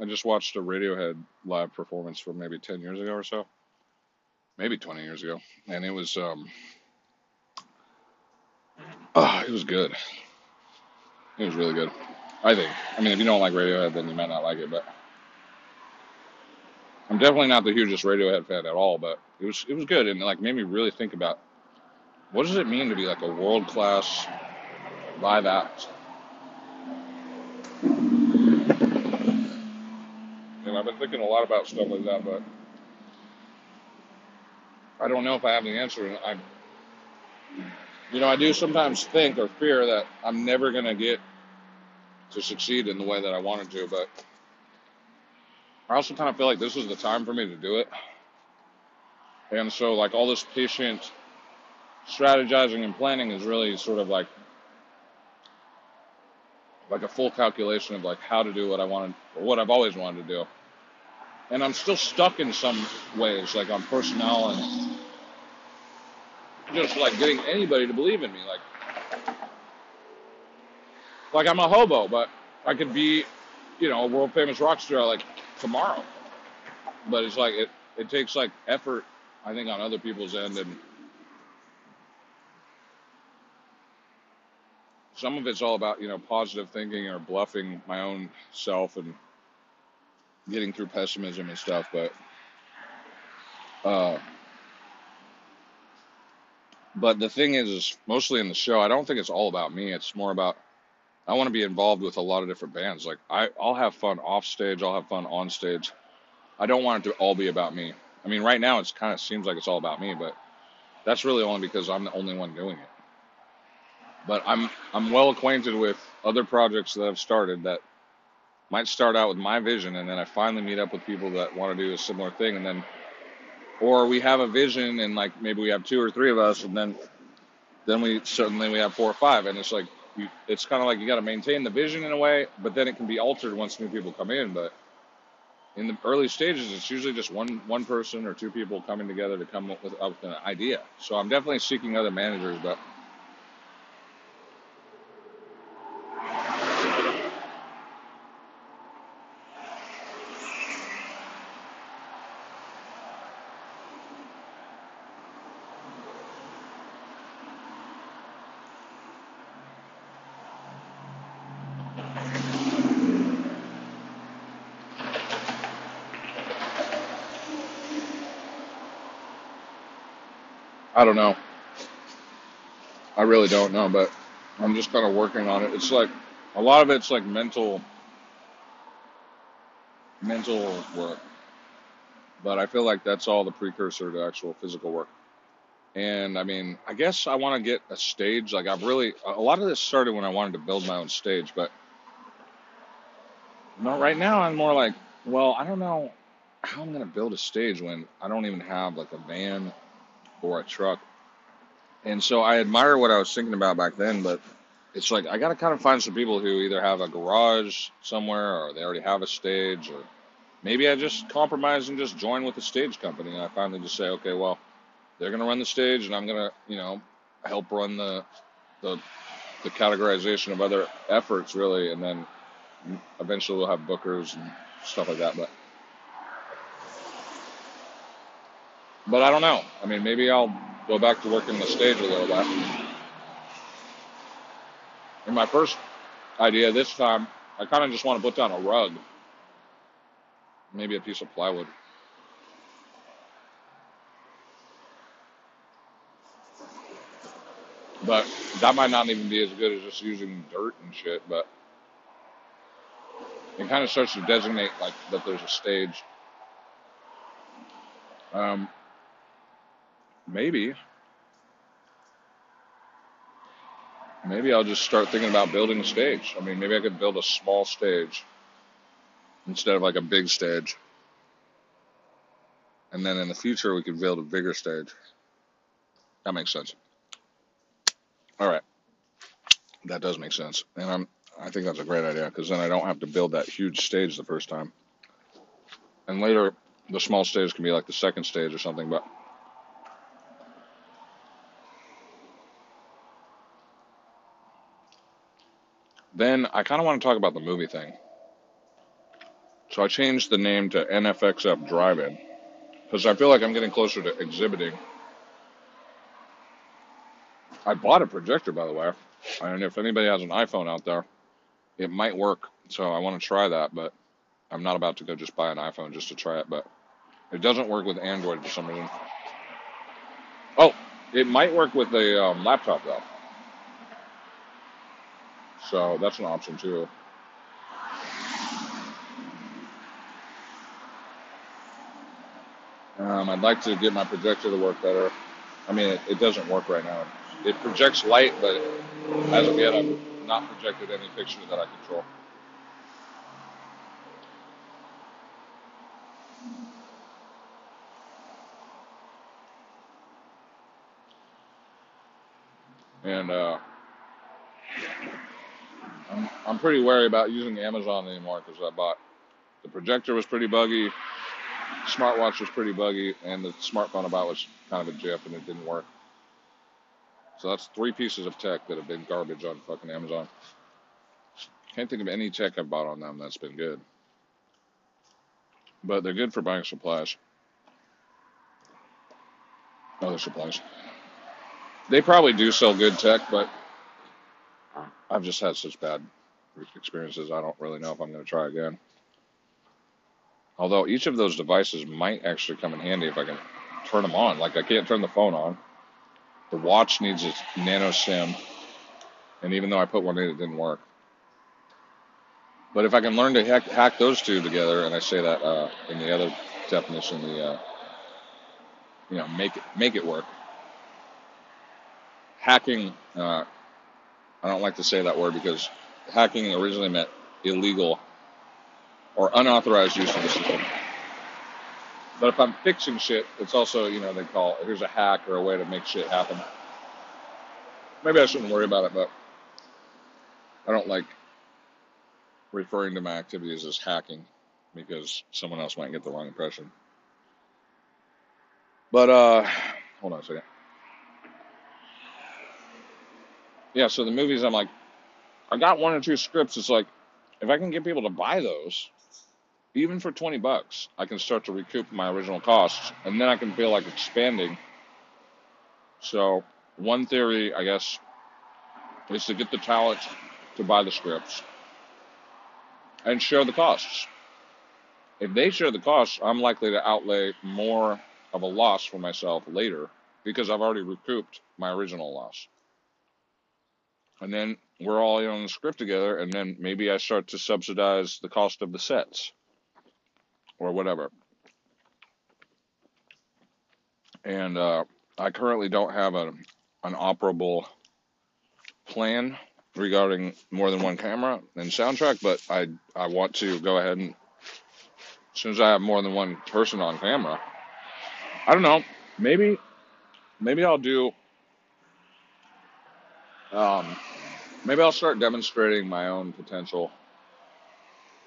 I just watched a Radiohead live performance from maybe ten years ago or so, maybe twenty years ago, and it was um, ah, it was good. It was really good. I think. I mean, if you don't like Radiohead, then you might not like it, but I'm definitely not the hugest Radiohead fan at all. But it was it was good, and it, like made me really think about what does it mean to be like a world class live act. And I've been thinking a lot about stuff like that, but I don't know if I have the answer. I, you know, I do sometimes think or fear that I'm never gonna get to succeed in the way that I wanted to, but I also kind of feel like this is the time for me to do it. And so, like, all this patient strategizing and planning is really sort of like like a full calculation of like how to do what I wanted, or what I've always wanted to do. And I'm still stuck in some ways, like on personnel and just like getting anybody to believe in me. Like, like I'm a hobo, but I could be, you know, a world famous rock star like tomorrow. But it's like it, it takes like effort, I think, on other people's end, and some of it's all about you know positive thinking or bluffing my own self and getting through pessimism and stuff. But uh, but the thing is, is mostly in the show, I don't think it's all about me. It's more about I want to be involved with a lot of different bands. Like I, I'll have fun off stage. I'll have fun on stage. I don't want it to all be about me. I mean, right now it's kind of seems like it's all about me, but that's really only because I'm the only one doing it. But I'm I'm well acquainted with other projects that I've started that might start out with my vision, and then I finally meet up with people that want to do a similar thing, and then or we have a vision, and like maybe we have two or three of us, and then then we suddenly we have four or five, and it's like you, it's kind of like you got to maintain the vision in a way, but then it can be altered once new people come in. But in the early stages, it's usually just one one person or two people coming together to come up with, up with an idea. So I'm definitely seeking other managers, but I don't know. I really don't know, but I'm just kind of working on it. It's like a lot of it's like mental mental work But I feel like that's all the precursor to actual physical work. And I mean, I guess I want to get a stage. Like I've really a lot of this started when I wanted to build my own stage, but no, right now I'm more like, well, I don't know how I'm gonna build a stage when I don't even have like a van or a truck. And so I admire what I was thinking about back then, but it's like I gotta kind of find some people who either have a garage somewhere or they already have a stage, or maybe I just compromise and just join with the stage company. And I finally just say, okay, well, they're gonna run the stage, and I'm gonna, you know, help run the the the categorization of other efforts, really, and then eventually we'll have bookers and stuff like that. But but I don't know. I mean, maybe I'll go back to working the stage a little bit. In my first idea this time, I kind of just want to put down a rug, maybe a piece of plywood. But that might not even be as good as just using dirt and shit. But it kind of starts to designate like that there's a stage. Um, maybe, maybe I'll just start thinking about building a stage. I mean, maybe I could build a small stage instead of like a big stage, and then in the future we could build a bigger stage. That makes sense. All right, that does make sense, and I'm I think that's a great idea because then I don't have to build that huge stage the first time, and later the small stage can be like the second stage or something. But then I kind of want to talk about the movie thing. So I changed the name to NFXF Drive-In because I feel like I'm getting closer to exhibiting. I bought a projector, by the way, and if anybody has an iPhone out there, it might work. So I want to try that, but I'm not about to go just buy an iPhone just to try it. But it doesn't work with Android for some reason. Oh, it might work with a um, laptop though. So that's an option too. Um, I'd like to get my projector to work better. I mean, it, it doesn't work right now. It projects light, but as of yet, I've not projected any picture that I control. And uh, I'm, I'm pretty wary about using Amazon anymore because I bought the projector was pretty buggy, smartwatch was pretty buggy, and the smartphone I bought was kind of a jiff and it didn't work. So that's three pieces of tech that have been garbage on fucking Amazon. Can't think of any tech I've bought on them that's been good. But they're good for buying supplies. Other supplies. They probably do sell good tech, but I've just had such bad experiences. I don't really know if I'm going to try again. Although each of those devices might actually come in handy if I can turn them on. Like I can't turn the phone on. The watch needs a nano SIM, and even though I put one in, it didn't work. But if I can learn to hack, hack those two together, and I say that uh, in the other definition, the uh, you know make it make it work. Hacking, uh, I don't like to say that word because hacking originally meant illegal or unauthorized use of the system. But if I'm fixing shit, it's also, you know, they call it, here's a hack or a way to make shit happen. Maybe I shouldn't worry about it, but I don't like referring to my activities as hacking because someone else might get the wrong impression. But uh hold on a second. Yeah, so the movies I'm like I got one or two scripts, it's like if I can get people to buy those, even for 20 bucks, I can start to recoup my original costs and then I can feel like expanding. So, one theory, I guess, is to get the talent to buy the scripts and share the costs. If they share the costs, I'm likely to outlay more of a loss for myself later because I've already recouped my original loss. And then we're all in on the script together, and then maybe I start to subsidize the cost of the sets or whatever. and uh, I currently don't have a, an operable plan regarding more than one camera and soundtrack, but I I want to go ahead and as soon as I have more than one person on camera, I don't know, maybe maybe I'll do um, maybe I'll start demonstrating my own potential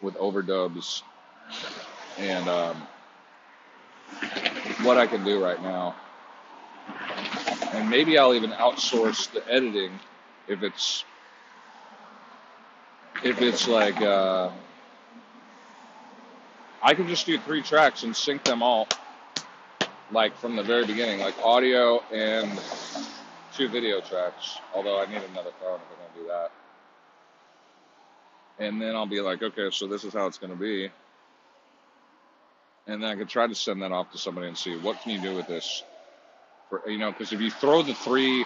with overdubs and um, what I can do right now, and maybe I'll even outsource the editing if it's if it's like uh, I can just do three tracks and sync them all like from the very beginning, like audio and two video tracks. Although I need another phone if I'm gonna do that. And then I'll be like, okay, so this is how it's gonna be. And then I could try to send that off to somebody and see what can you do with this. For you know, because if you throw the three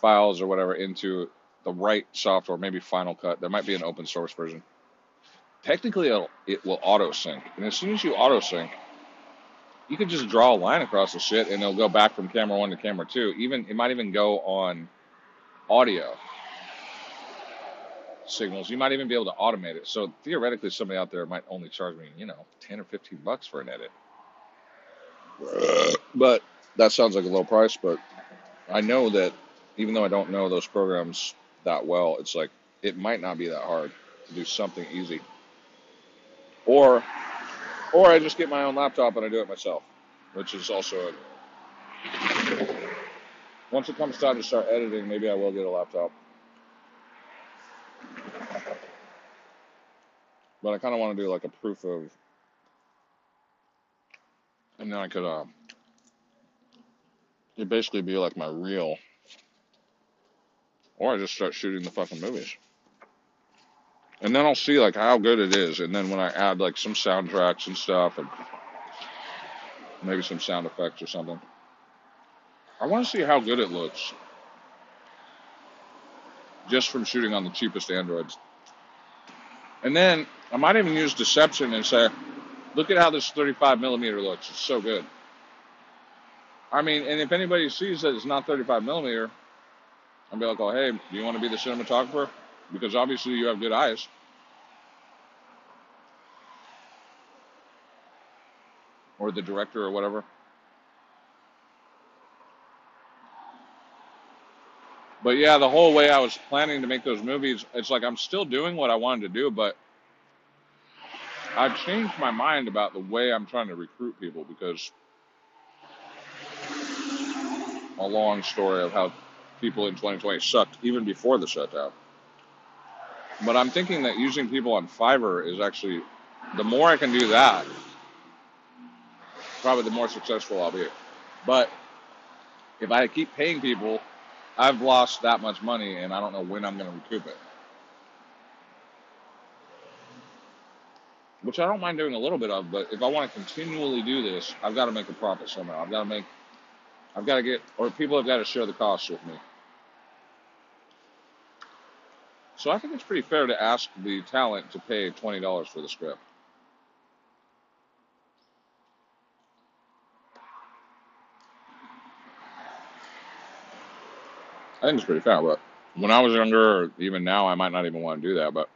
files or whatever into the right software, maybe Final Cut, there might be an open source version. Technically, it'll, it will auto sync, and as soon as you auto sync, you can just draw a line across the shit, and it'll go back from camera one to camera two. Even it might even go on audio signals. You might even be able to automate it. So theoretically, somebody out there might only charge me, you know, ten or fifteen bucks for an edit. But that sounds like a low price. But I know that even though I don't know those programs that well, it's like it might not be that hard to do something easy. Or or I just get my own laptop and I do it myself, which is also a, once it comes time to start editing, maybe I will get a laptop. But I kind of want to do like a proof of, and then I could uh, it basically be like my reel, or I just start shooting the fucking movies. And then I'll see like how good it is, and then when I add like some soundtracks and stuff, and maybe some sound effects or something, I want to see how good it looks just from shooting on the cheapest Androids. And then I might even use deception and say, look at how this 35 millimeter looks. It's so good. I mean, and if anybody sees that it's not 35 millimeter, I'll be like, oh, hey, do you want to be the cinematographer? Because obviously you have good eyes, or the director or whatever. But yeah, the whole way I was planning to make those movies, it's like I'm still doing what I wanted to do, but I've changed my mind about the way I'm trying to recruit people because a long story of how people in 2020 sucked even before the shutdown. But I'm thinking that using people on Fiverr is actually, the more I can do that, probably the more successful I'll be. But if I keep paying people, I've lost that much money and I don't know when I'm going to recoup it. Which I don't mind doing a little bit of, but if I want to continually do this, I've got to make a profit somehow. I've got to make, I've got to get, or people have got to share the costs with me. So I think it's pretty fair to ask the talent to pay $20 for the script. I think it's pretty fair, but when I was younger, or even now, I might not even want to do that. But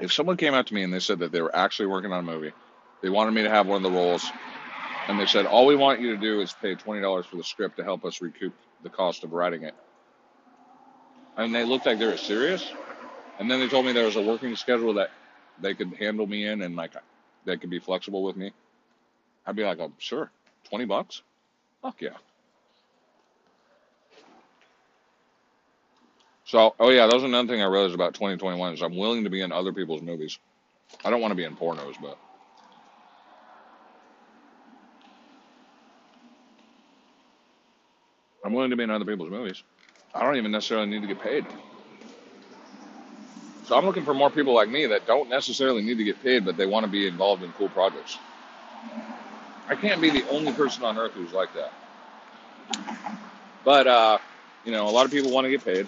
if someone came up to me and they said that they were actually working on a movie, they wanted me to have one of the roles, and they said, all we want you to do is pay $20 for the script to help us recoup the cost of writing it. And they looked like they were serious. And then they told me there was a working schedule that they could handle me in and like they could be flexible with me. I'd be like, oh, sure, 20 bucks? Fuck yeah. So, oh yeah, that was another thing I realized about 2021 is I'm willing to be in other people's movies. I don't want to be in pornos, but I'm willing to be in other people's movies. I don't even necessarily need to get paid. So I'm looking for more people like me that don't necessarily need to get paid, but they want to be involved in cool projects. I can't be the only person on earth who's like that. But uh, you know, a lot of people want to get paid.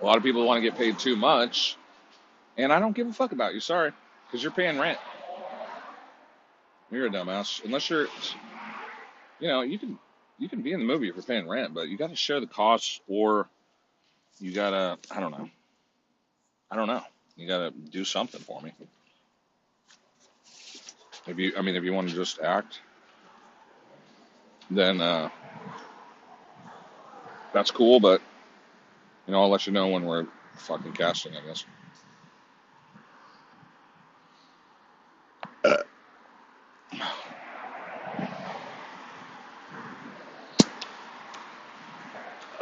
A lot of people want to get paid too much, and I don't give a fuck about you. Sorry, because you're paying rent. You're a dumbass. Unless you're you know, you can you can be in the movie if you're paying rent, but you got to share the costs, or you gotta, I don't know, I don't know, you gotta do something for me. If you, I mean, if you want to just act, then uh, that's cool. But you know, I'll let you know when we're fucking casting, I guess.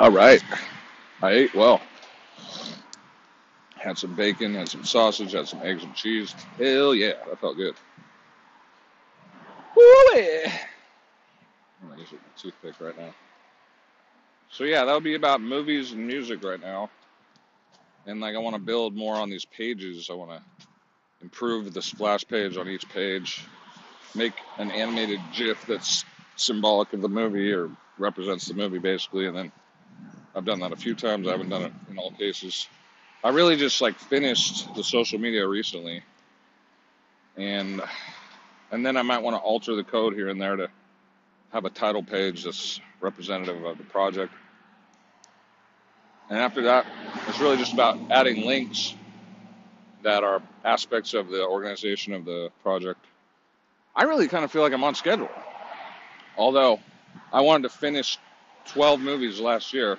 All right, I ate well. Had some bacon, had some sausage, had some eggs and cheese. Hell yeah, that felt good. Woo-wee. I'm gonna use a toothpick right now. So yeah, that'll be about movies and music right now. And like I want to build more on these pages. I want to improve the splash page on each page. Make an animated GIF that's symbolic of the movie or represents the movie basically. And then I've done that a few times. I haven't done it in all cases. I really just like finished the social media recently, and and then I might want to alter the code here and there to have a title page that's representative of the project. And after that, it's really just about adding links that are aspects of the organization of the project. I really kind of feel like I'm on schedule. Although I wanted to finish 12 movies last year,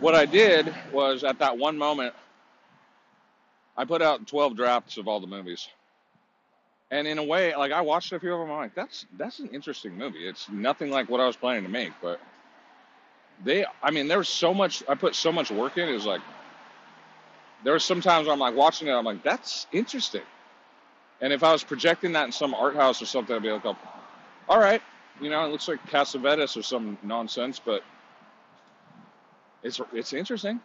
what I did was at that one moment, I put out 12 drafts of all the movies. And in a way, like I watched a few of them, I'm like, that's that's an interesting movie. It's nothing like what I was planning to make, but they, I mean, there's so much. I put so much work in. It was like there were some times where I'm like watching it, I'm like, that's interesting. And if I was projecting that in some art house or something, I'd be like, oh, all right, you know, it looks like Cassavetes or some nonsense, but it's it's interesting.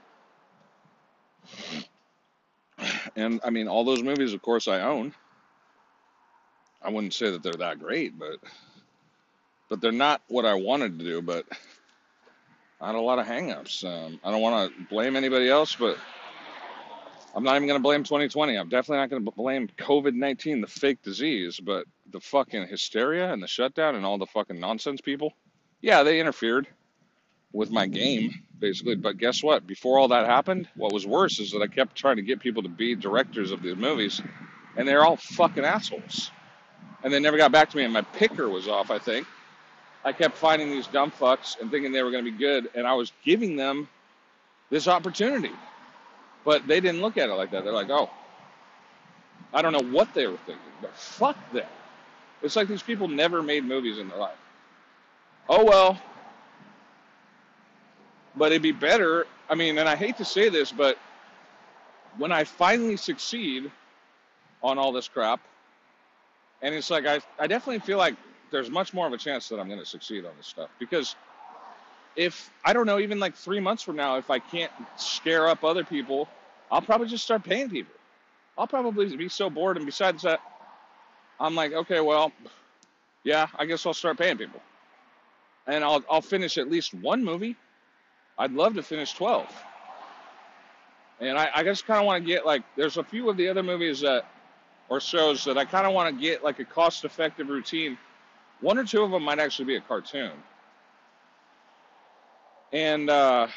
And I mean, all those movies, of course, I own. I wouldn't say that they're that great, but but they're not what I wanted to do. But I had a lot of hangups. Um, I don't want to blame anybody else, but I'm not even going to blame 2020. I'm definitely not going to blame COVID 19, the fake disease, but the fucking hysteria and the shutdown and all the fucking nonsense people. Yeah, they interfered with my game, mm-hmm. basically. But guess what? Before all that happened, what was worse is that I kept trying to get people to be directors of these movies, and they're all fucking assholes. And they never got back to me, and my picker was off, I think. I kept finding these dumb fucks and thinking they were going to be good, and I was giving them this opportunity. But they didn't look at it like that. They're like, oh, I don't know what they were thinking, but fuck them. It's like these people never made movies in their life. Oh well, but it'd be better. I mean, and I hate to say this, but when I finally succeed on all this crap, and it's like I, I definitely feel like there's much more of a chance that I'm going to succeed on this stuff because if I don't know, even like three months from now, if I can't scare up other people, I'll probably just start paying people. I'll probably be so bored, and besides that, I'm like, okay, well, yeah, I guess I'll start paying people, and I'll I'll finish at least one movie. I'd love to finish 12. And I, I just kind of want to get like, there's a few of the other movies that, or shows that I kind of want to get like a cost effective routine. One or two of them might actually be a cartoon. And uh,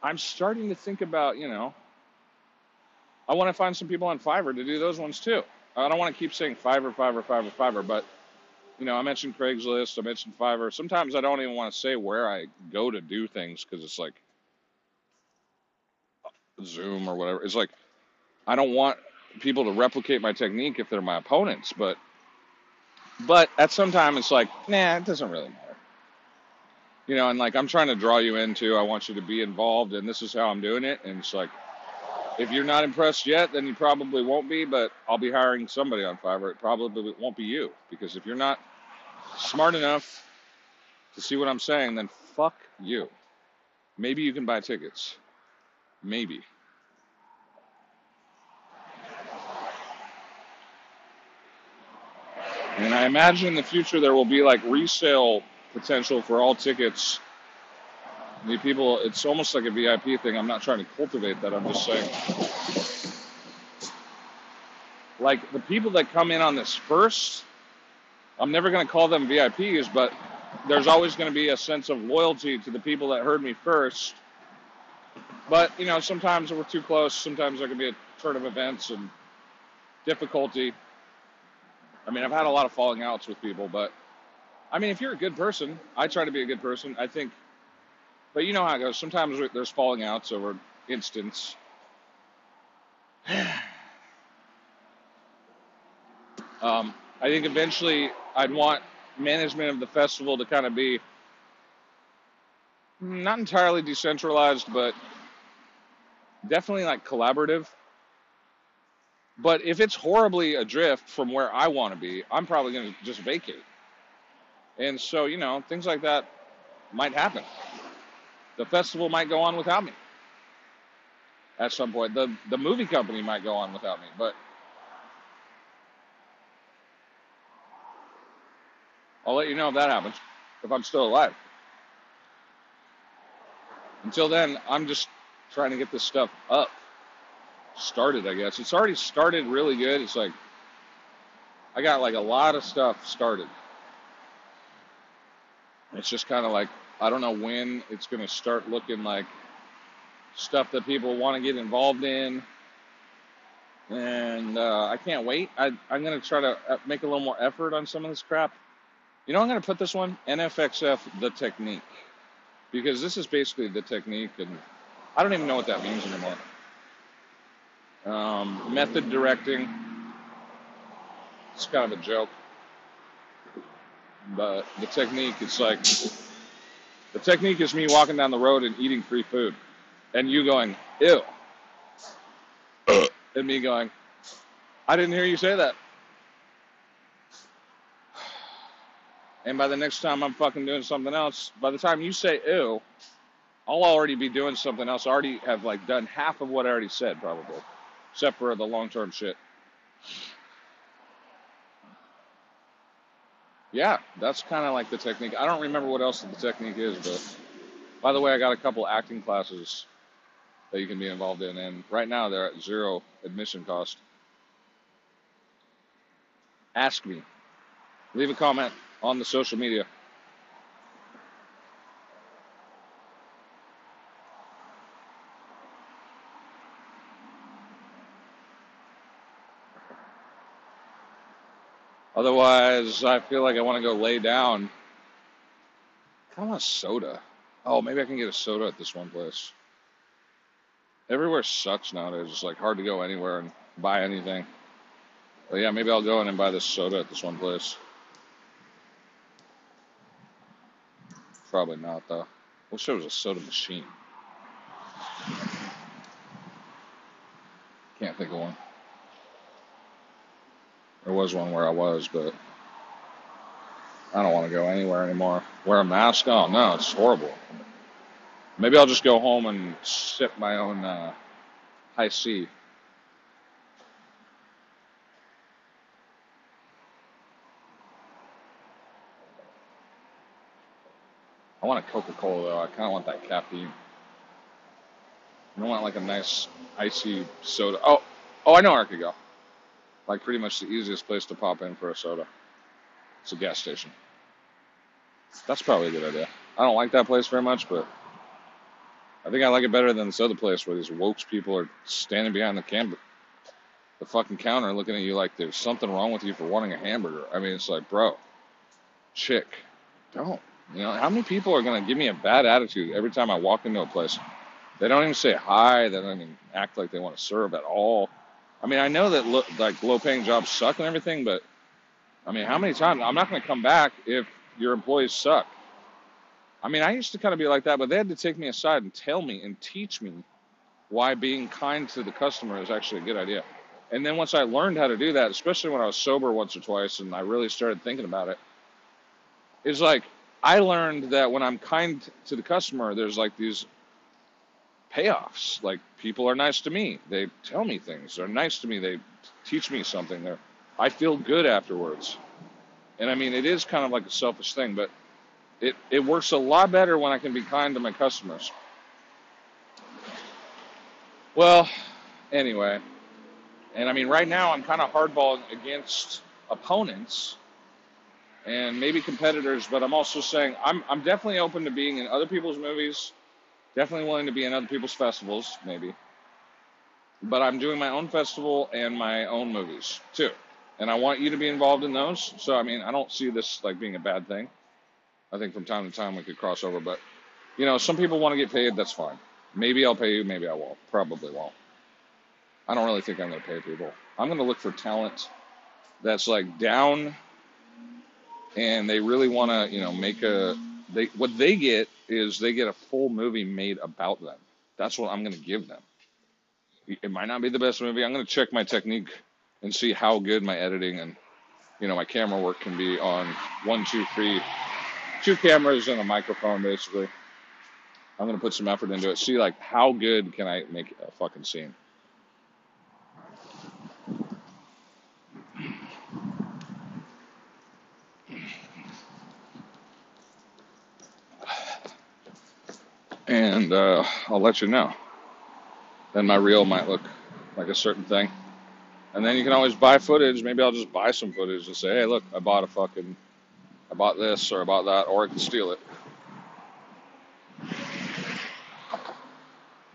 I'm starting to think about, you know, I want to find some people on Fiverr to do those ones too. I don't want to keep saying Fiverr, Fiverr, Fiverr, Fiverr, but you know, I mentioned Craigslist, I mentioned Fiverr. Sometimes I don't even want to say where I go to do things because it's like Zoom or whatever. It's like I don't want people to replicate my technique if they're my opponents, but but at some time it's like, nah, it doesn't really matter. You know, and like I'm trying to draw you into, I want you to be involved, and this is how I'm doing it. And it's like, if you're not impressed yet, then you probably won't be. But I'll be hiring somebody on Fiverr. It probably won't be you because if you're not smart enough to see what I'm saying, then fuck you. Maybe you can buy tickets. Maybe. And I imagine in the future there will be like resale potential for all tickets. The people, it's almost like a VIP thing. I'm not trying to cultivate that. I'm just saying. Like the people that come in on this first I'm never going to call them VIPs, but there's always going to be a sense of loyalty to the people that heard me first. But, you know, sometimes we're too close. Sometimes there can be a turn of events and difficulty. I mean, I've had a lot of falling outs with people, but I mean, if you're a good person, I try to be a good person. I think, but you know how it goes. Sometimes there's falling outs over instance. um, I think eventually I'd want management of the festival to kind of be not entirely decentralized, but definitely like collaborative. But if it's horribly adrift from where I want to be, I'm probably going to just vacate. And so, you know, things like that might happen. The festival might go on without me at some point. The the movie company might go on without me, but I'll let you know if that happens, if I'm still alive. Until then, I'm just trying to get this stuff up, started, I guess. It's already started really good. It's like, I got like a lot of stuff started. It's just kind of like, I don't know when it's going to start looking like stuff that people want to get involved in. And uh, I can't wait. I, I'm going to try to uh, make a little more effort on some of this crap. You know, I'm going to put this one NFXF the technique because this is basically the technique, and I don't even know what that means anymore. Um, method directing. It's kind of a joke. But the technique, it's like the technique is me walking down the road and eating free food, and you going, ew. and me going, I didn't hear you say that. And by the next time I'm fucking doing something else, by the time you say ew, I'll already be doing something else. I already have like done half of what I already said, probably, except for the long term shit. Yeah, that's kind of like the technique. I don't remember what else the technique is, but by the way, I got a couple acting classes that you can be involved in, and right now they're at zero admission cost. Ask me. Leave a comment on the social media. Otherwise, I feel like I want to go lay down. I want a soda. Oh, maybe I can get a soda at this one place. Everywhere sucks nowadays. It's like hard to go anywhere and buy anything. But yeah, maybe I'll go in and buy this soda at this one place. Probably not though. Wish there was a soda machine. Can't think of one. There was one where I was, but I don't want to go anywhere anymore. Wear a mask? Oh no, it's horrible. Maybe I'll just go home and sip my own uh, Hi-C. I want a Coca Cola though. I kind of want that caffeine. I want like a nice icy soda. Oh, oh, I know where I could go. Like pretty much the easiest place to pop in for a soda. It's a gas station. That's probably a good idea. I don't like that place very much, but I think I like it better than this other place where these wokes people are standing behind the can, the fucking counter, looking at you like there's something wrong with you for wanting a hamburger. I mean, it's like, bro, chick, don't. You know, how many people are going to give me a bad attitude every time I walk into a place? They don't even say hi. They don't even act like they want to serve at all. I mean, I know that lo- like low-paying jobs suck and everything, but I mean, how many times? I'm not going to come back if your employees suck. I mean, I used to kind of be like that, but they had to take me aside and tell me and teach me why being kind to the customer is actually a good idea. And then once I learned how to do that, especially when I was sober once or twice and I really started thinking about it, it's like I learned that when I'm kind to the customer, there's like these payoffs. Like people are nice to me. They tell me things. They're nice to me. They teach me something. They're, I feel good afterwards. And I mean, it is kind of like a selfish thing, but it, it works a lot better when I can be kind to my customers. Well, anyway, and I mean, right now I'm kind of hardballing against opponents and maybe competitors, but I'm also saying I'm I'm definitely open to being in other people's movies, definitely willing to be in other people's festivals, maybe. But I'm doing my own festival and my own movies too. And I want you to be involved in those. So I mean, I don't see this like being a bad thing. I think from time to time we could cross over, but you know, some people want to get paid, that's fine. Maybe I'll pay you, maybe I won't. Probably won't. I don't really think I'm going to pay people. I'm going to look for talent that's like down and they really want to, you know, make a they what they get is they get a full movie made about them. That's what I'm going to give them. It might not be the best movie. I'm going to check my technique and see how good my editing and you know my camera work can be on one, two, three, two cameras and a microphone basically. I'm going to put some effort into it. See like how good can I make a fucking scene. And uh, I'll let you know. Then my reel might look like a certain thing. And then you can always buy footage. Maybe I'll just buy some footage and say, hey, look, I bought a fucking, I bought this or I bought that, or I can steal it.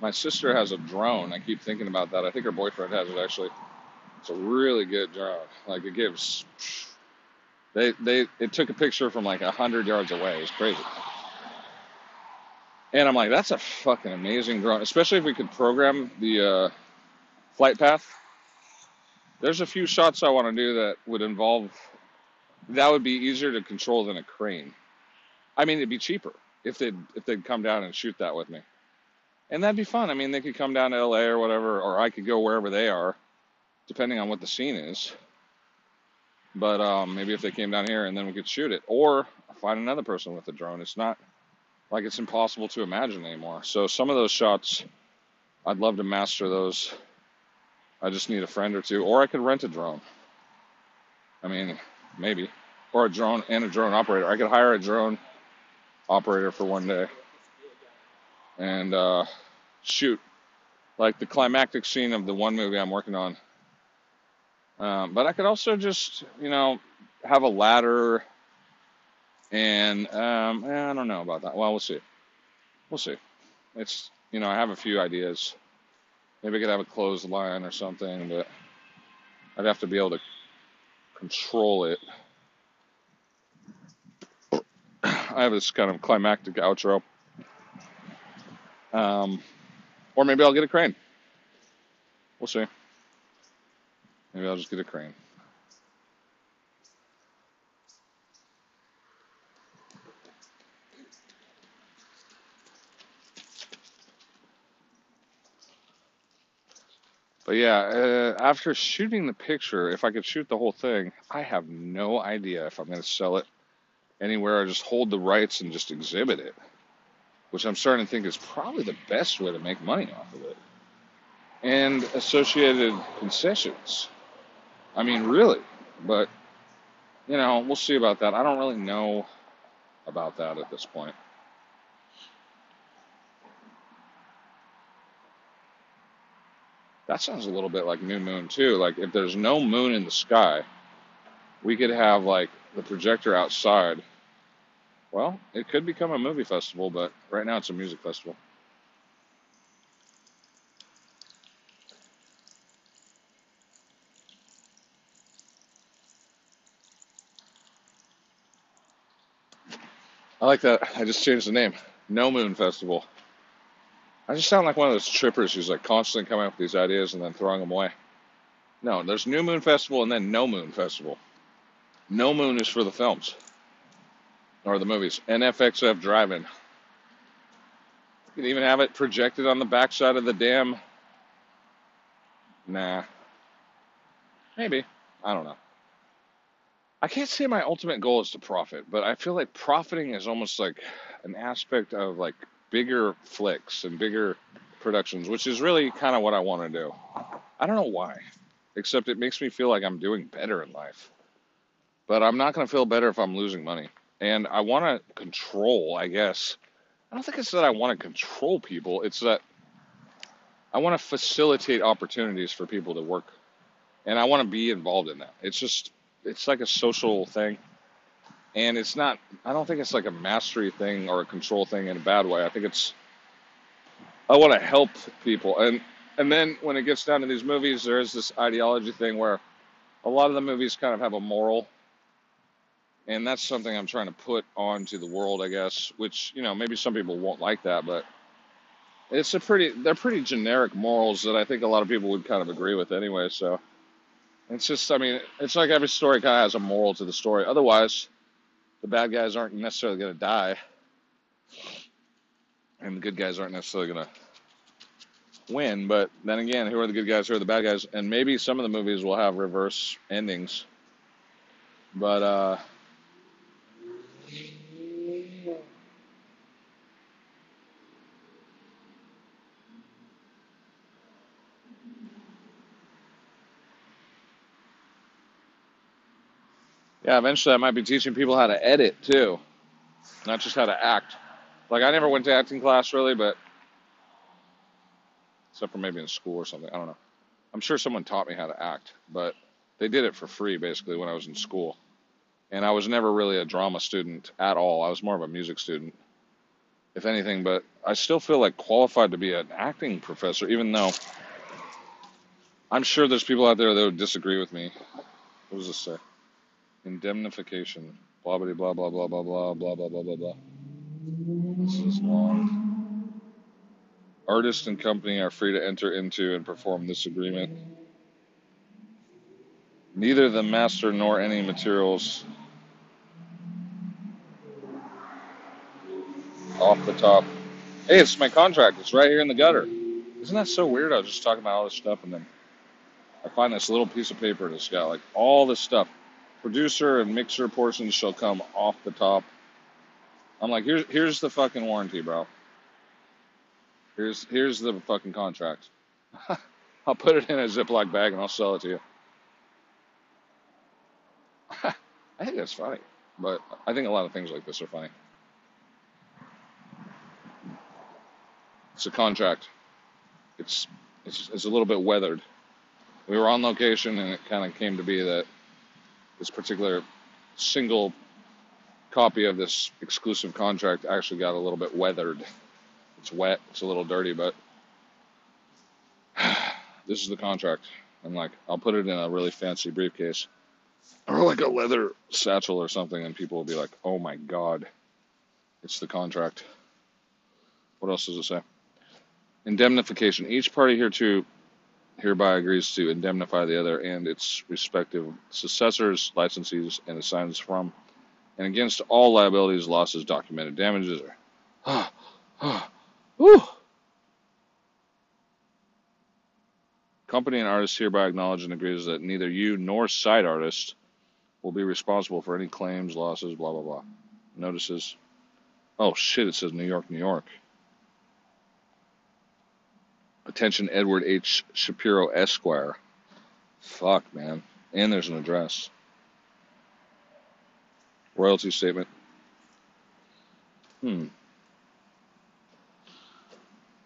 My sister has a drone. I keep thinking about that. I think her boyfriend has it actually. It's a really good drone. Like it gives. They they it took a picture from like a hundred yards away. It's crazy. And I'm like, that's a fucking amazing drone, especially if we could program the uh, flight path. There's a few shots I want to do that would involve, that would be easier to control than a crane. I mean, it'd be cheaper if they'd, if they'd come down and shoot that with me. And that'd be fun. I mean, they could come down to LA or whatever, or I could go wherever they are, depending on what the scene is. But um, maybe if they came down here and then we could shoot it, or find another person with a drone. It's not like it's impossible to imagine anymore. So some of those shots, I'd love to master those. I just need a friend or two, or I could rent a drone. I mean, maybe, or a drone and a drone operator. I could hire a drone operator for one day and uh, shoot like the climactic scene of the one movie I'm working on. Um, but I could also just, you know, have a ladder and um, I don't know about that. Well, we'll see. We'll see. It's you know I have a few ideas. Maybe I could have a clothesline or something, but I'd have to be able to control it. I have this kind of climactic outro. Um, or maybe I'll get a crane. We'll see. Maybe I'll just get a crane. But yeah, uh, after shooting the picture, if I could shoot the whole thing, I have no idea if I'm going to sell it anywhere or just hold the rights and just exhibit it, which I'm starting to think is probably the best way to make money off of it. And associated concessions. I mean, really. But, you know, we'll see about that. I don't really know about that at this point. That sounds a little bit like New Moon too. Like if there's no moon in the sky, we could have like the projector outside. Well, it could become a movie festival, but right now it's a music festival. I like that. I just changed the name. No Moon Festival. I just sound like one of those trippers who's like constantly coming up with these ideas and then throwing them away. No, there's New Moon Festival and then No Moon Festival. No Moon is for the films or the movies. NFXF Drive-In. You can even have it projected on the backside of the dam. Nah. Maybe. I don't know. I can't say my ultimate goal is to profit, but I feel like profiting is almost like an aspect of like bigger flicks and bigger productions, which is really kind of what I want to do. I don't know why, except it makes me feel like I'm doing better in life. But I'm not going to feel better if I'm losing money. And I want to control, I guess. I don't think it's that I want to control people, it's that I want to facilitate opportunities for people to work. And I want to be involved in that. It's just, it's like a social thing. And it's not. I don't think it's like a mastery thing or a control thing in a bad way. I think it's. I want to help people, and and then when it gets down to these movies, there is this ideology thing where a lot of the movies kind of have a moral, and that's something I'm trying to put onto the world, I guess. Which you know maybe some people won't like that, but it's a pretty. They're pretty generic morals that I think a lot of people would kind of agree with anyway. So it's just, I mean, it's like every story kind of has a moral to the story. Otherwise, the bad guys aren't necessarily going to die, and the good guys aren't necessarily going to win. But then again, who are the good guys? Who are the bad guys? And maybe some of the movies will have reverse endings. But uh, yeah, eventually I might be teaching people how to edit too, not just how to act. Like I never went to acting class really, but except for maybe in school or something. I don't know. I'm sure someone taught me how to act, but they did it for free basically when I was in school. And I was never really a drama student at all. I was more of a music student, if anything, but I still feel like qualified to be an acting professor, even though I'm sure there's people out there that would disagree with me. What does this say? Indemnification. Blah blah blah blah blah blah blah blah blah blah blah blah. This is long. Artist and company are free to enter into and perform this agreement. Neither the master nor any materials off the top. Hey, it's my contract. It's right here in the gutter. Isn't that so weird? I was just talking about all this stuff, and then I find this little piece of paper that's got like all this stuff. Producer and mixer portions shall come off the top. I'm like, here's here's the fucking warranty, bro. Here's here's the fucking contract. I'll put it in a Ziploc bag and I'll sell it to you. I think that's funny, but I think a lot of things like this are funny. It's a contract. It's it's it's a little bit weathered. We were on location, and it kind of came to be that this particular single copy of this exclusive contract actually got a little bit weathered. It's wet. It's a little dirty, but this is the contract. I'm like, I'll put it in a really fancy briefcase or like a leather satchel or something, and people will be like, "Oh my god, it's the contract." What else does it say? Indemnification. Each party hereto hereby agrees to indemnify the other and its respective successors, licensees, and assigns from and against all liabilities, losses, documented damages, or ah, ah. Company and artist hereby acknowledge and agrees that neither you nor side artist will be responsible for any claims, losses, blah blah blah. Notices. Oh shit! It says New York, New York. Attention, Edward H. Shapiro, Esquire. Fuck, man. And there's an address. Royalty statement. Hmm.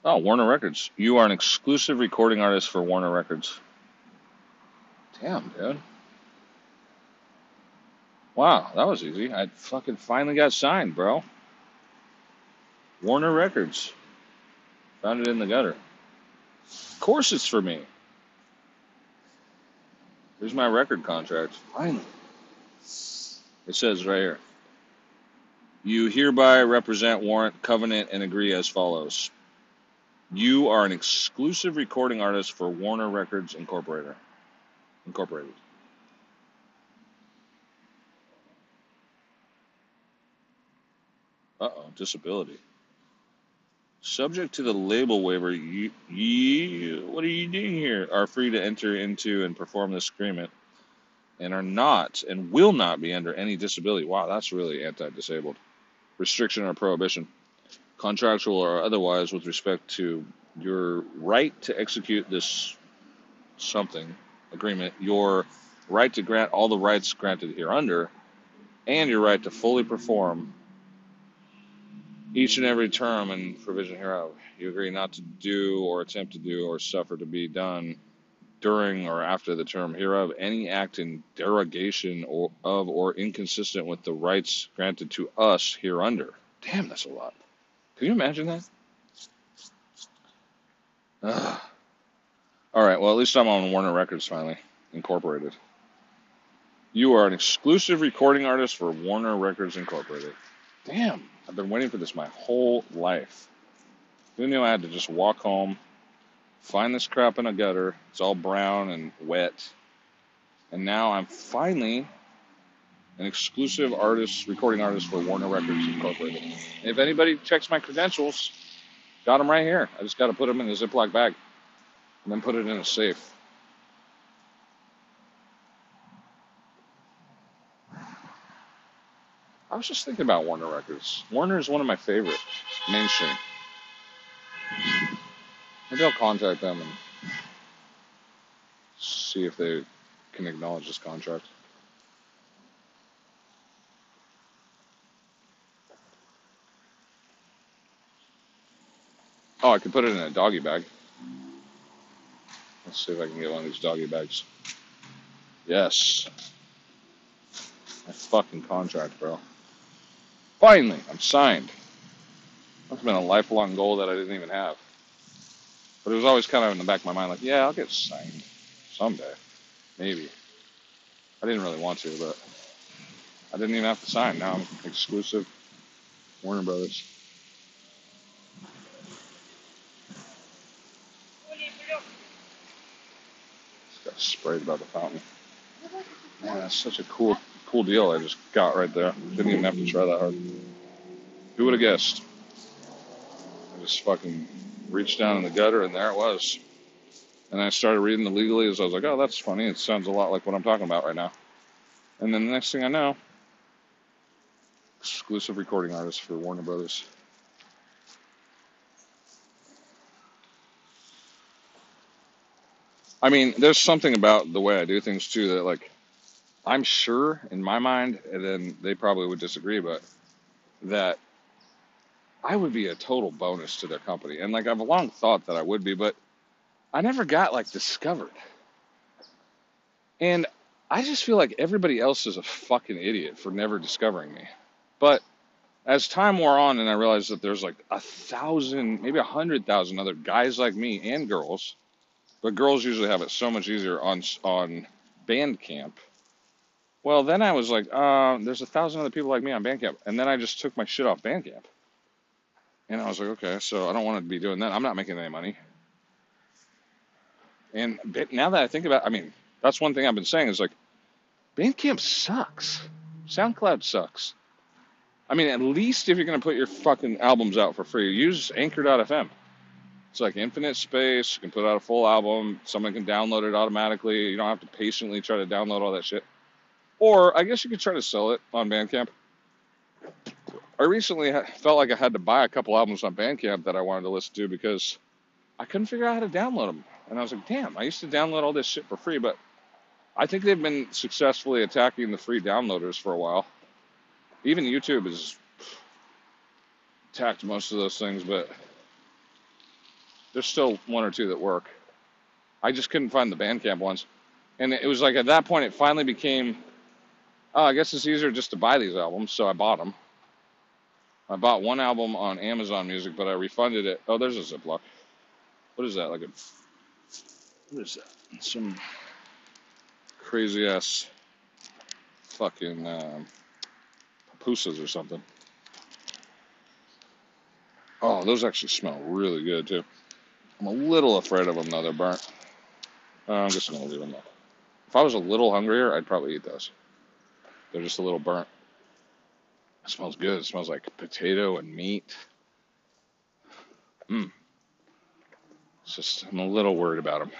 Oh, Warner Records. You are an exclusive recording artist for Warner Records. Damn, dude. Wow, that was easy. I fucking finally got signed, bro. Warner Records. Found it in the gutter. Of course it's for me. Here's my record contract. Finally. It says right here. You hereby represent, warrant, covenant, and agree as follows. You are an exclusive recording artist for Warner Records Incorporated. Incorporated. Uh oh, disability. Subject to the label waiver, you, you, what are you doing here? Are free to enter into and perform this agreement and are not and will not be under any disability. Wow, that's really anti disabled. Restriction or prohibition, contractual or otherwise, with respect to your right to execute this something agreement, your right to grant all the rights granted hereunder, and your right to fully perform each and every term and provision hereof. You agree not to do or attempt to do or suffer to be done during or after the term hereof any act in derogation or, of or inconsistent with the rights granted to us hereunder. Damn, that's a lot. Can you imagine that? Ugh. All right, well, at least I'm on Warner Records finally, Incorporated. You are an exclusive recording artist for Warner Records Incorporated. Damn, I've been waiting for this my whole life. Who knew I had to just walk home, find this crap in a gutter? It's all brown and wet. And now I'm finally an exclusive artist, recording artist for Warner Records Incorporated. If anybody checks my credentials, got them right here. I just got to put them in a Ziploc bag and then put it in a safe. I was just thinking about Warner Records. Warner is one of my favorite mainstream. Maybe I'll contact them and see if they can acknowledge this contract. Oh, I could put it in a doggy bag. Let's see if I can get one of these doggy bags. Yes. My fucking contract, bro. Finally, I'm signed. That's been a lifelong goal that I didn't even have. But it was always kind of in the back of my mind, like, yeah, I'll get signed someday, maybe. I didn't really want to, but I didn't even have to sign. Now I'm exclusive Warner Brothers. Just got sprayed by the fountain. Man, that's such a cool, cool deal I just got right there. Didn't even have to try that hard. Who would have guessed? I just fucking reached down in the gutter, and there it was. And I started reading the legalese. I was like, oh, that's funny. It sounds a lot like what I'm talking about right now. And then the next thing I know, exclusive recording artist for Warner Brothers. I mean, there's something about the way I do things too that, like, I'm sure in my mind, and then they probably would disagree, but that I would be a total bonus to their company. And like I've long thought that I would be, but I never got like discovered. And I just feel like everybody else is a fucking idiot for never discovering me. But as time wore on and I realized that there's like a thousand, maybe a hundred thousand other guys like me and girls, but girls usually have it so much easier on on Bandcamp. Well, then I was like, uh, there's a thousand other people like me on Bandcamp, and then I just took my shit off Bandcamp. And I was like, okay, so I don't want to be doing that. I'm not making any money. And now that I think about, I mean, that's one thing I've been saying is like, Bandcamp sucks. SoundCloud sucks. I mean, at least if you're going to put your fucking albums out for free, use Anchor.fm. It's like infinite space. You can put out a full album. Someone can download it automatically. You don't have to patiently try to download all that shit. Or I guess you could try to sell it on Bandcamp. I recently felt like I had to buy a couple albums on Bandcamp that I wanted to listen to because I couldn't figure out how to download them. And I was like, damn, I used to download all this shit for free, but I think they've been successfully attacking the free downloaders for a while. Even YouTube has attacked most of those things, but there's still one or two that work. I just couldn't find the Bandcamp ones. And it was like at that point, it finally became, oh, I guess it's easier just to buy these albums, so I bought them. I bought one album on Amazon Music, but I refunded it. Oh, there's a Ziploc. What is that? Like a what is that? Some crazy ass fucking um, pupusas or something. Oh, those actually smell really good too. I'm a little afraid of them though. They're burnt. I'm just gonna leave them. If I was a little hungrier, I'd probably eat those. They're just a little burnt. It smells good. It smells like potato and meat. Mmm. It's just I'm a little worried about them.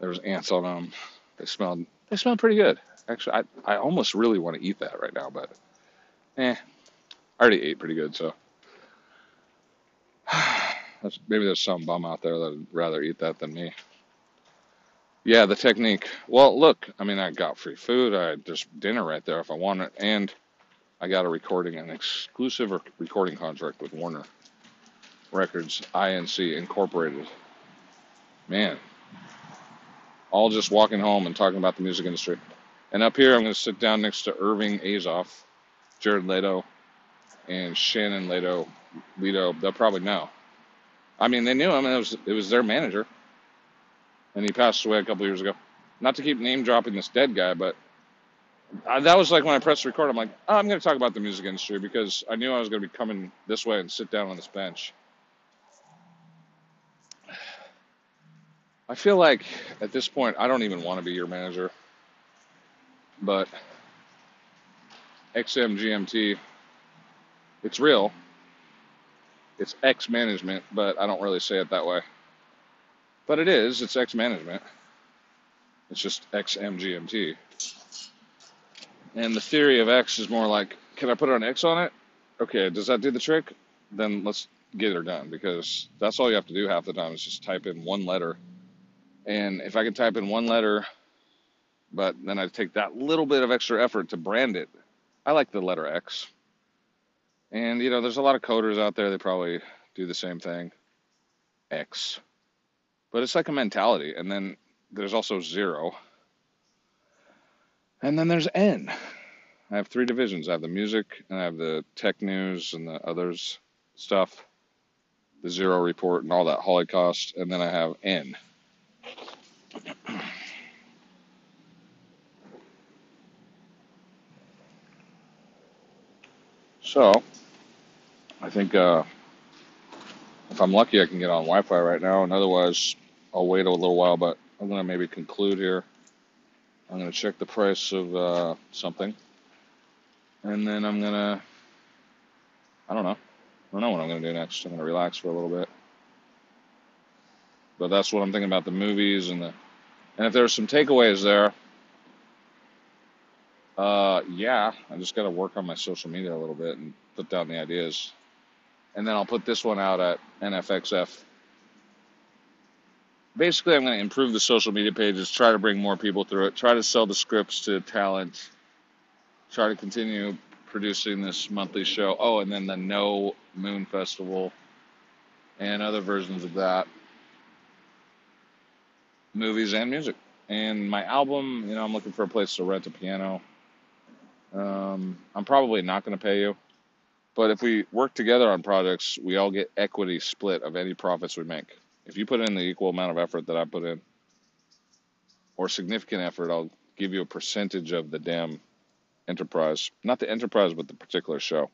There was ants on them. They smelled they smelled pretty good. Actually, I I almost really want to eat that right now, but eh, I already ate pretty good, so maybe there's some bum out there that'd rather eat that than me. Yeah, the technique. Well, look, I mean, I got free food. I just dinner right there if I want it, and I got a recording, an exclusive recording contract with Warner Records, INC Incorporated. Man, all just walking home and talking about the music industry. And up here, I'm going to sit down next to Irving Azoff, Jared Leto, and Shannon Leto. Leto, they'll probably know. I mean, they knew him, it was it was their manager, and he passed away a couple years ago. Not to keep name dropping this dead guy, but I, that was like when I pressed record. I'm like, oh, I'm going to talk about the music industry because I knew I was going to be coming this way and sit down on this bench. I feel like at this point, I don't even want to be your manager, but XMGMT, it's real. It's X management, but I don't really say it that way. But it is, it's X management. It's just XMGMT. And the theory of X is more like, can I put an X on it? Okay, does that do the trick? Then let's get her done because that's all you have to do half the time is just type in one letter. And if I can type in one letter, but then I take that little bit of extra effort to brand it, I like the letter X. And you know, there's a lot of coders out there that probably do the same thing. X. But it's like a mentality. And then there's also zero. And then there's N. I have three divisions. I have the music, and I have the tech news and the others stuff, the zero report and all that Holocaust, and then I have N. So, I think uh, if I'm lucky, I can get on Wi-Fi right now, and otherwise, I'll wait a little while. But I'm gonna maybe conclude here. I'm gonna check the price of uh, something, and then I'm gonna, I don't know, I don't know what I'm gonna do next. I'm gonna relax for a little bit. But that's what I'm thinking about the movies and the, and if there's some takeaways there, uh, yeah, I just gotta work on my social media a little bit and put down the ideas, and then I'll put this one out at NFXF basically, I'm going to improve the social media pages, try to bring more people through it, try to sell the scripts to talent, try to continue producing this monthly show. Oh, and then the No Moon Festival and other versions of that, movies and music. And my album, you know, I'm looking for a place to rent a piano. Um, I'm probably not going to pay you, but if we work together on projects, we all get equity split of any profits we make. If you put in the equal amount of effort that I put in, or significant effort, I'll give you a percentage of the damn enterprise. Not the enterprise, but the particular show.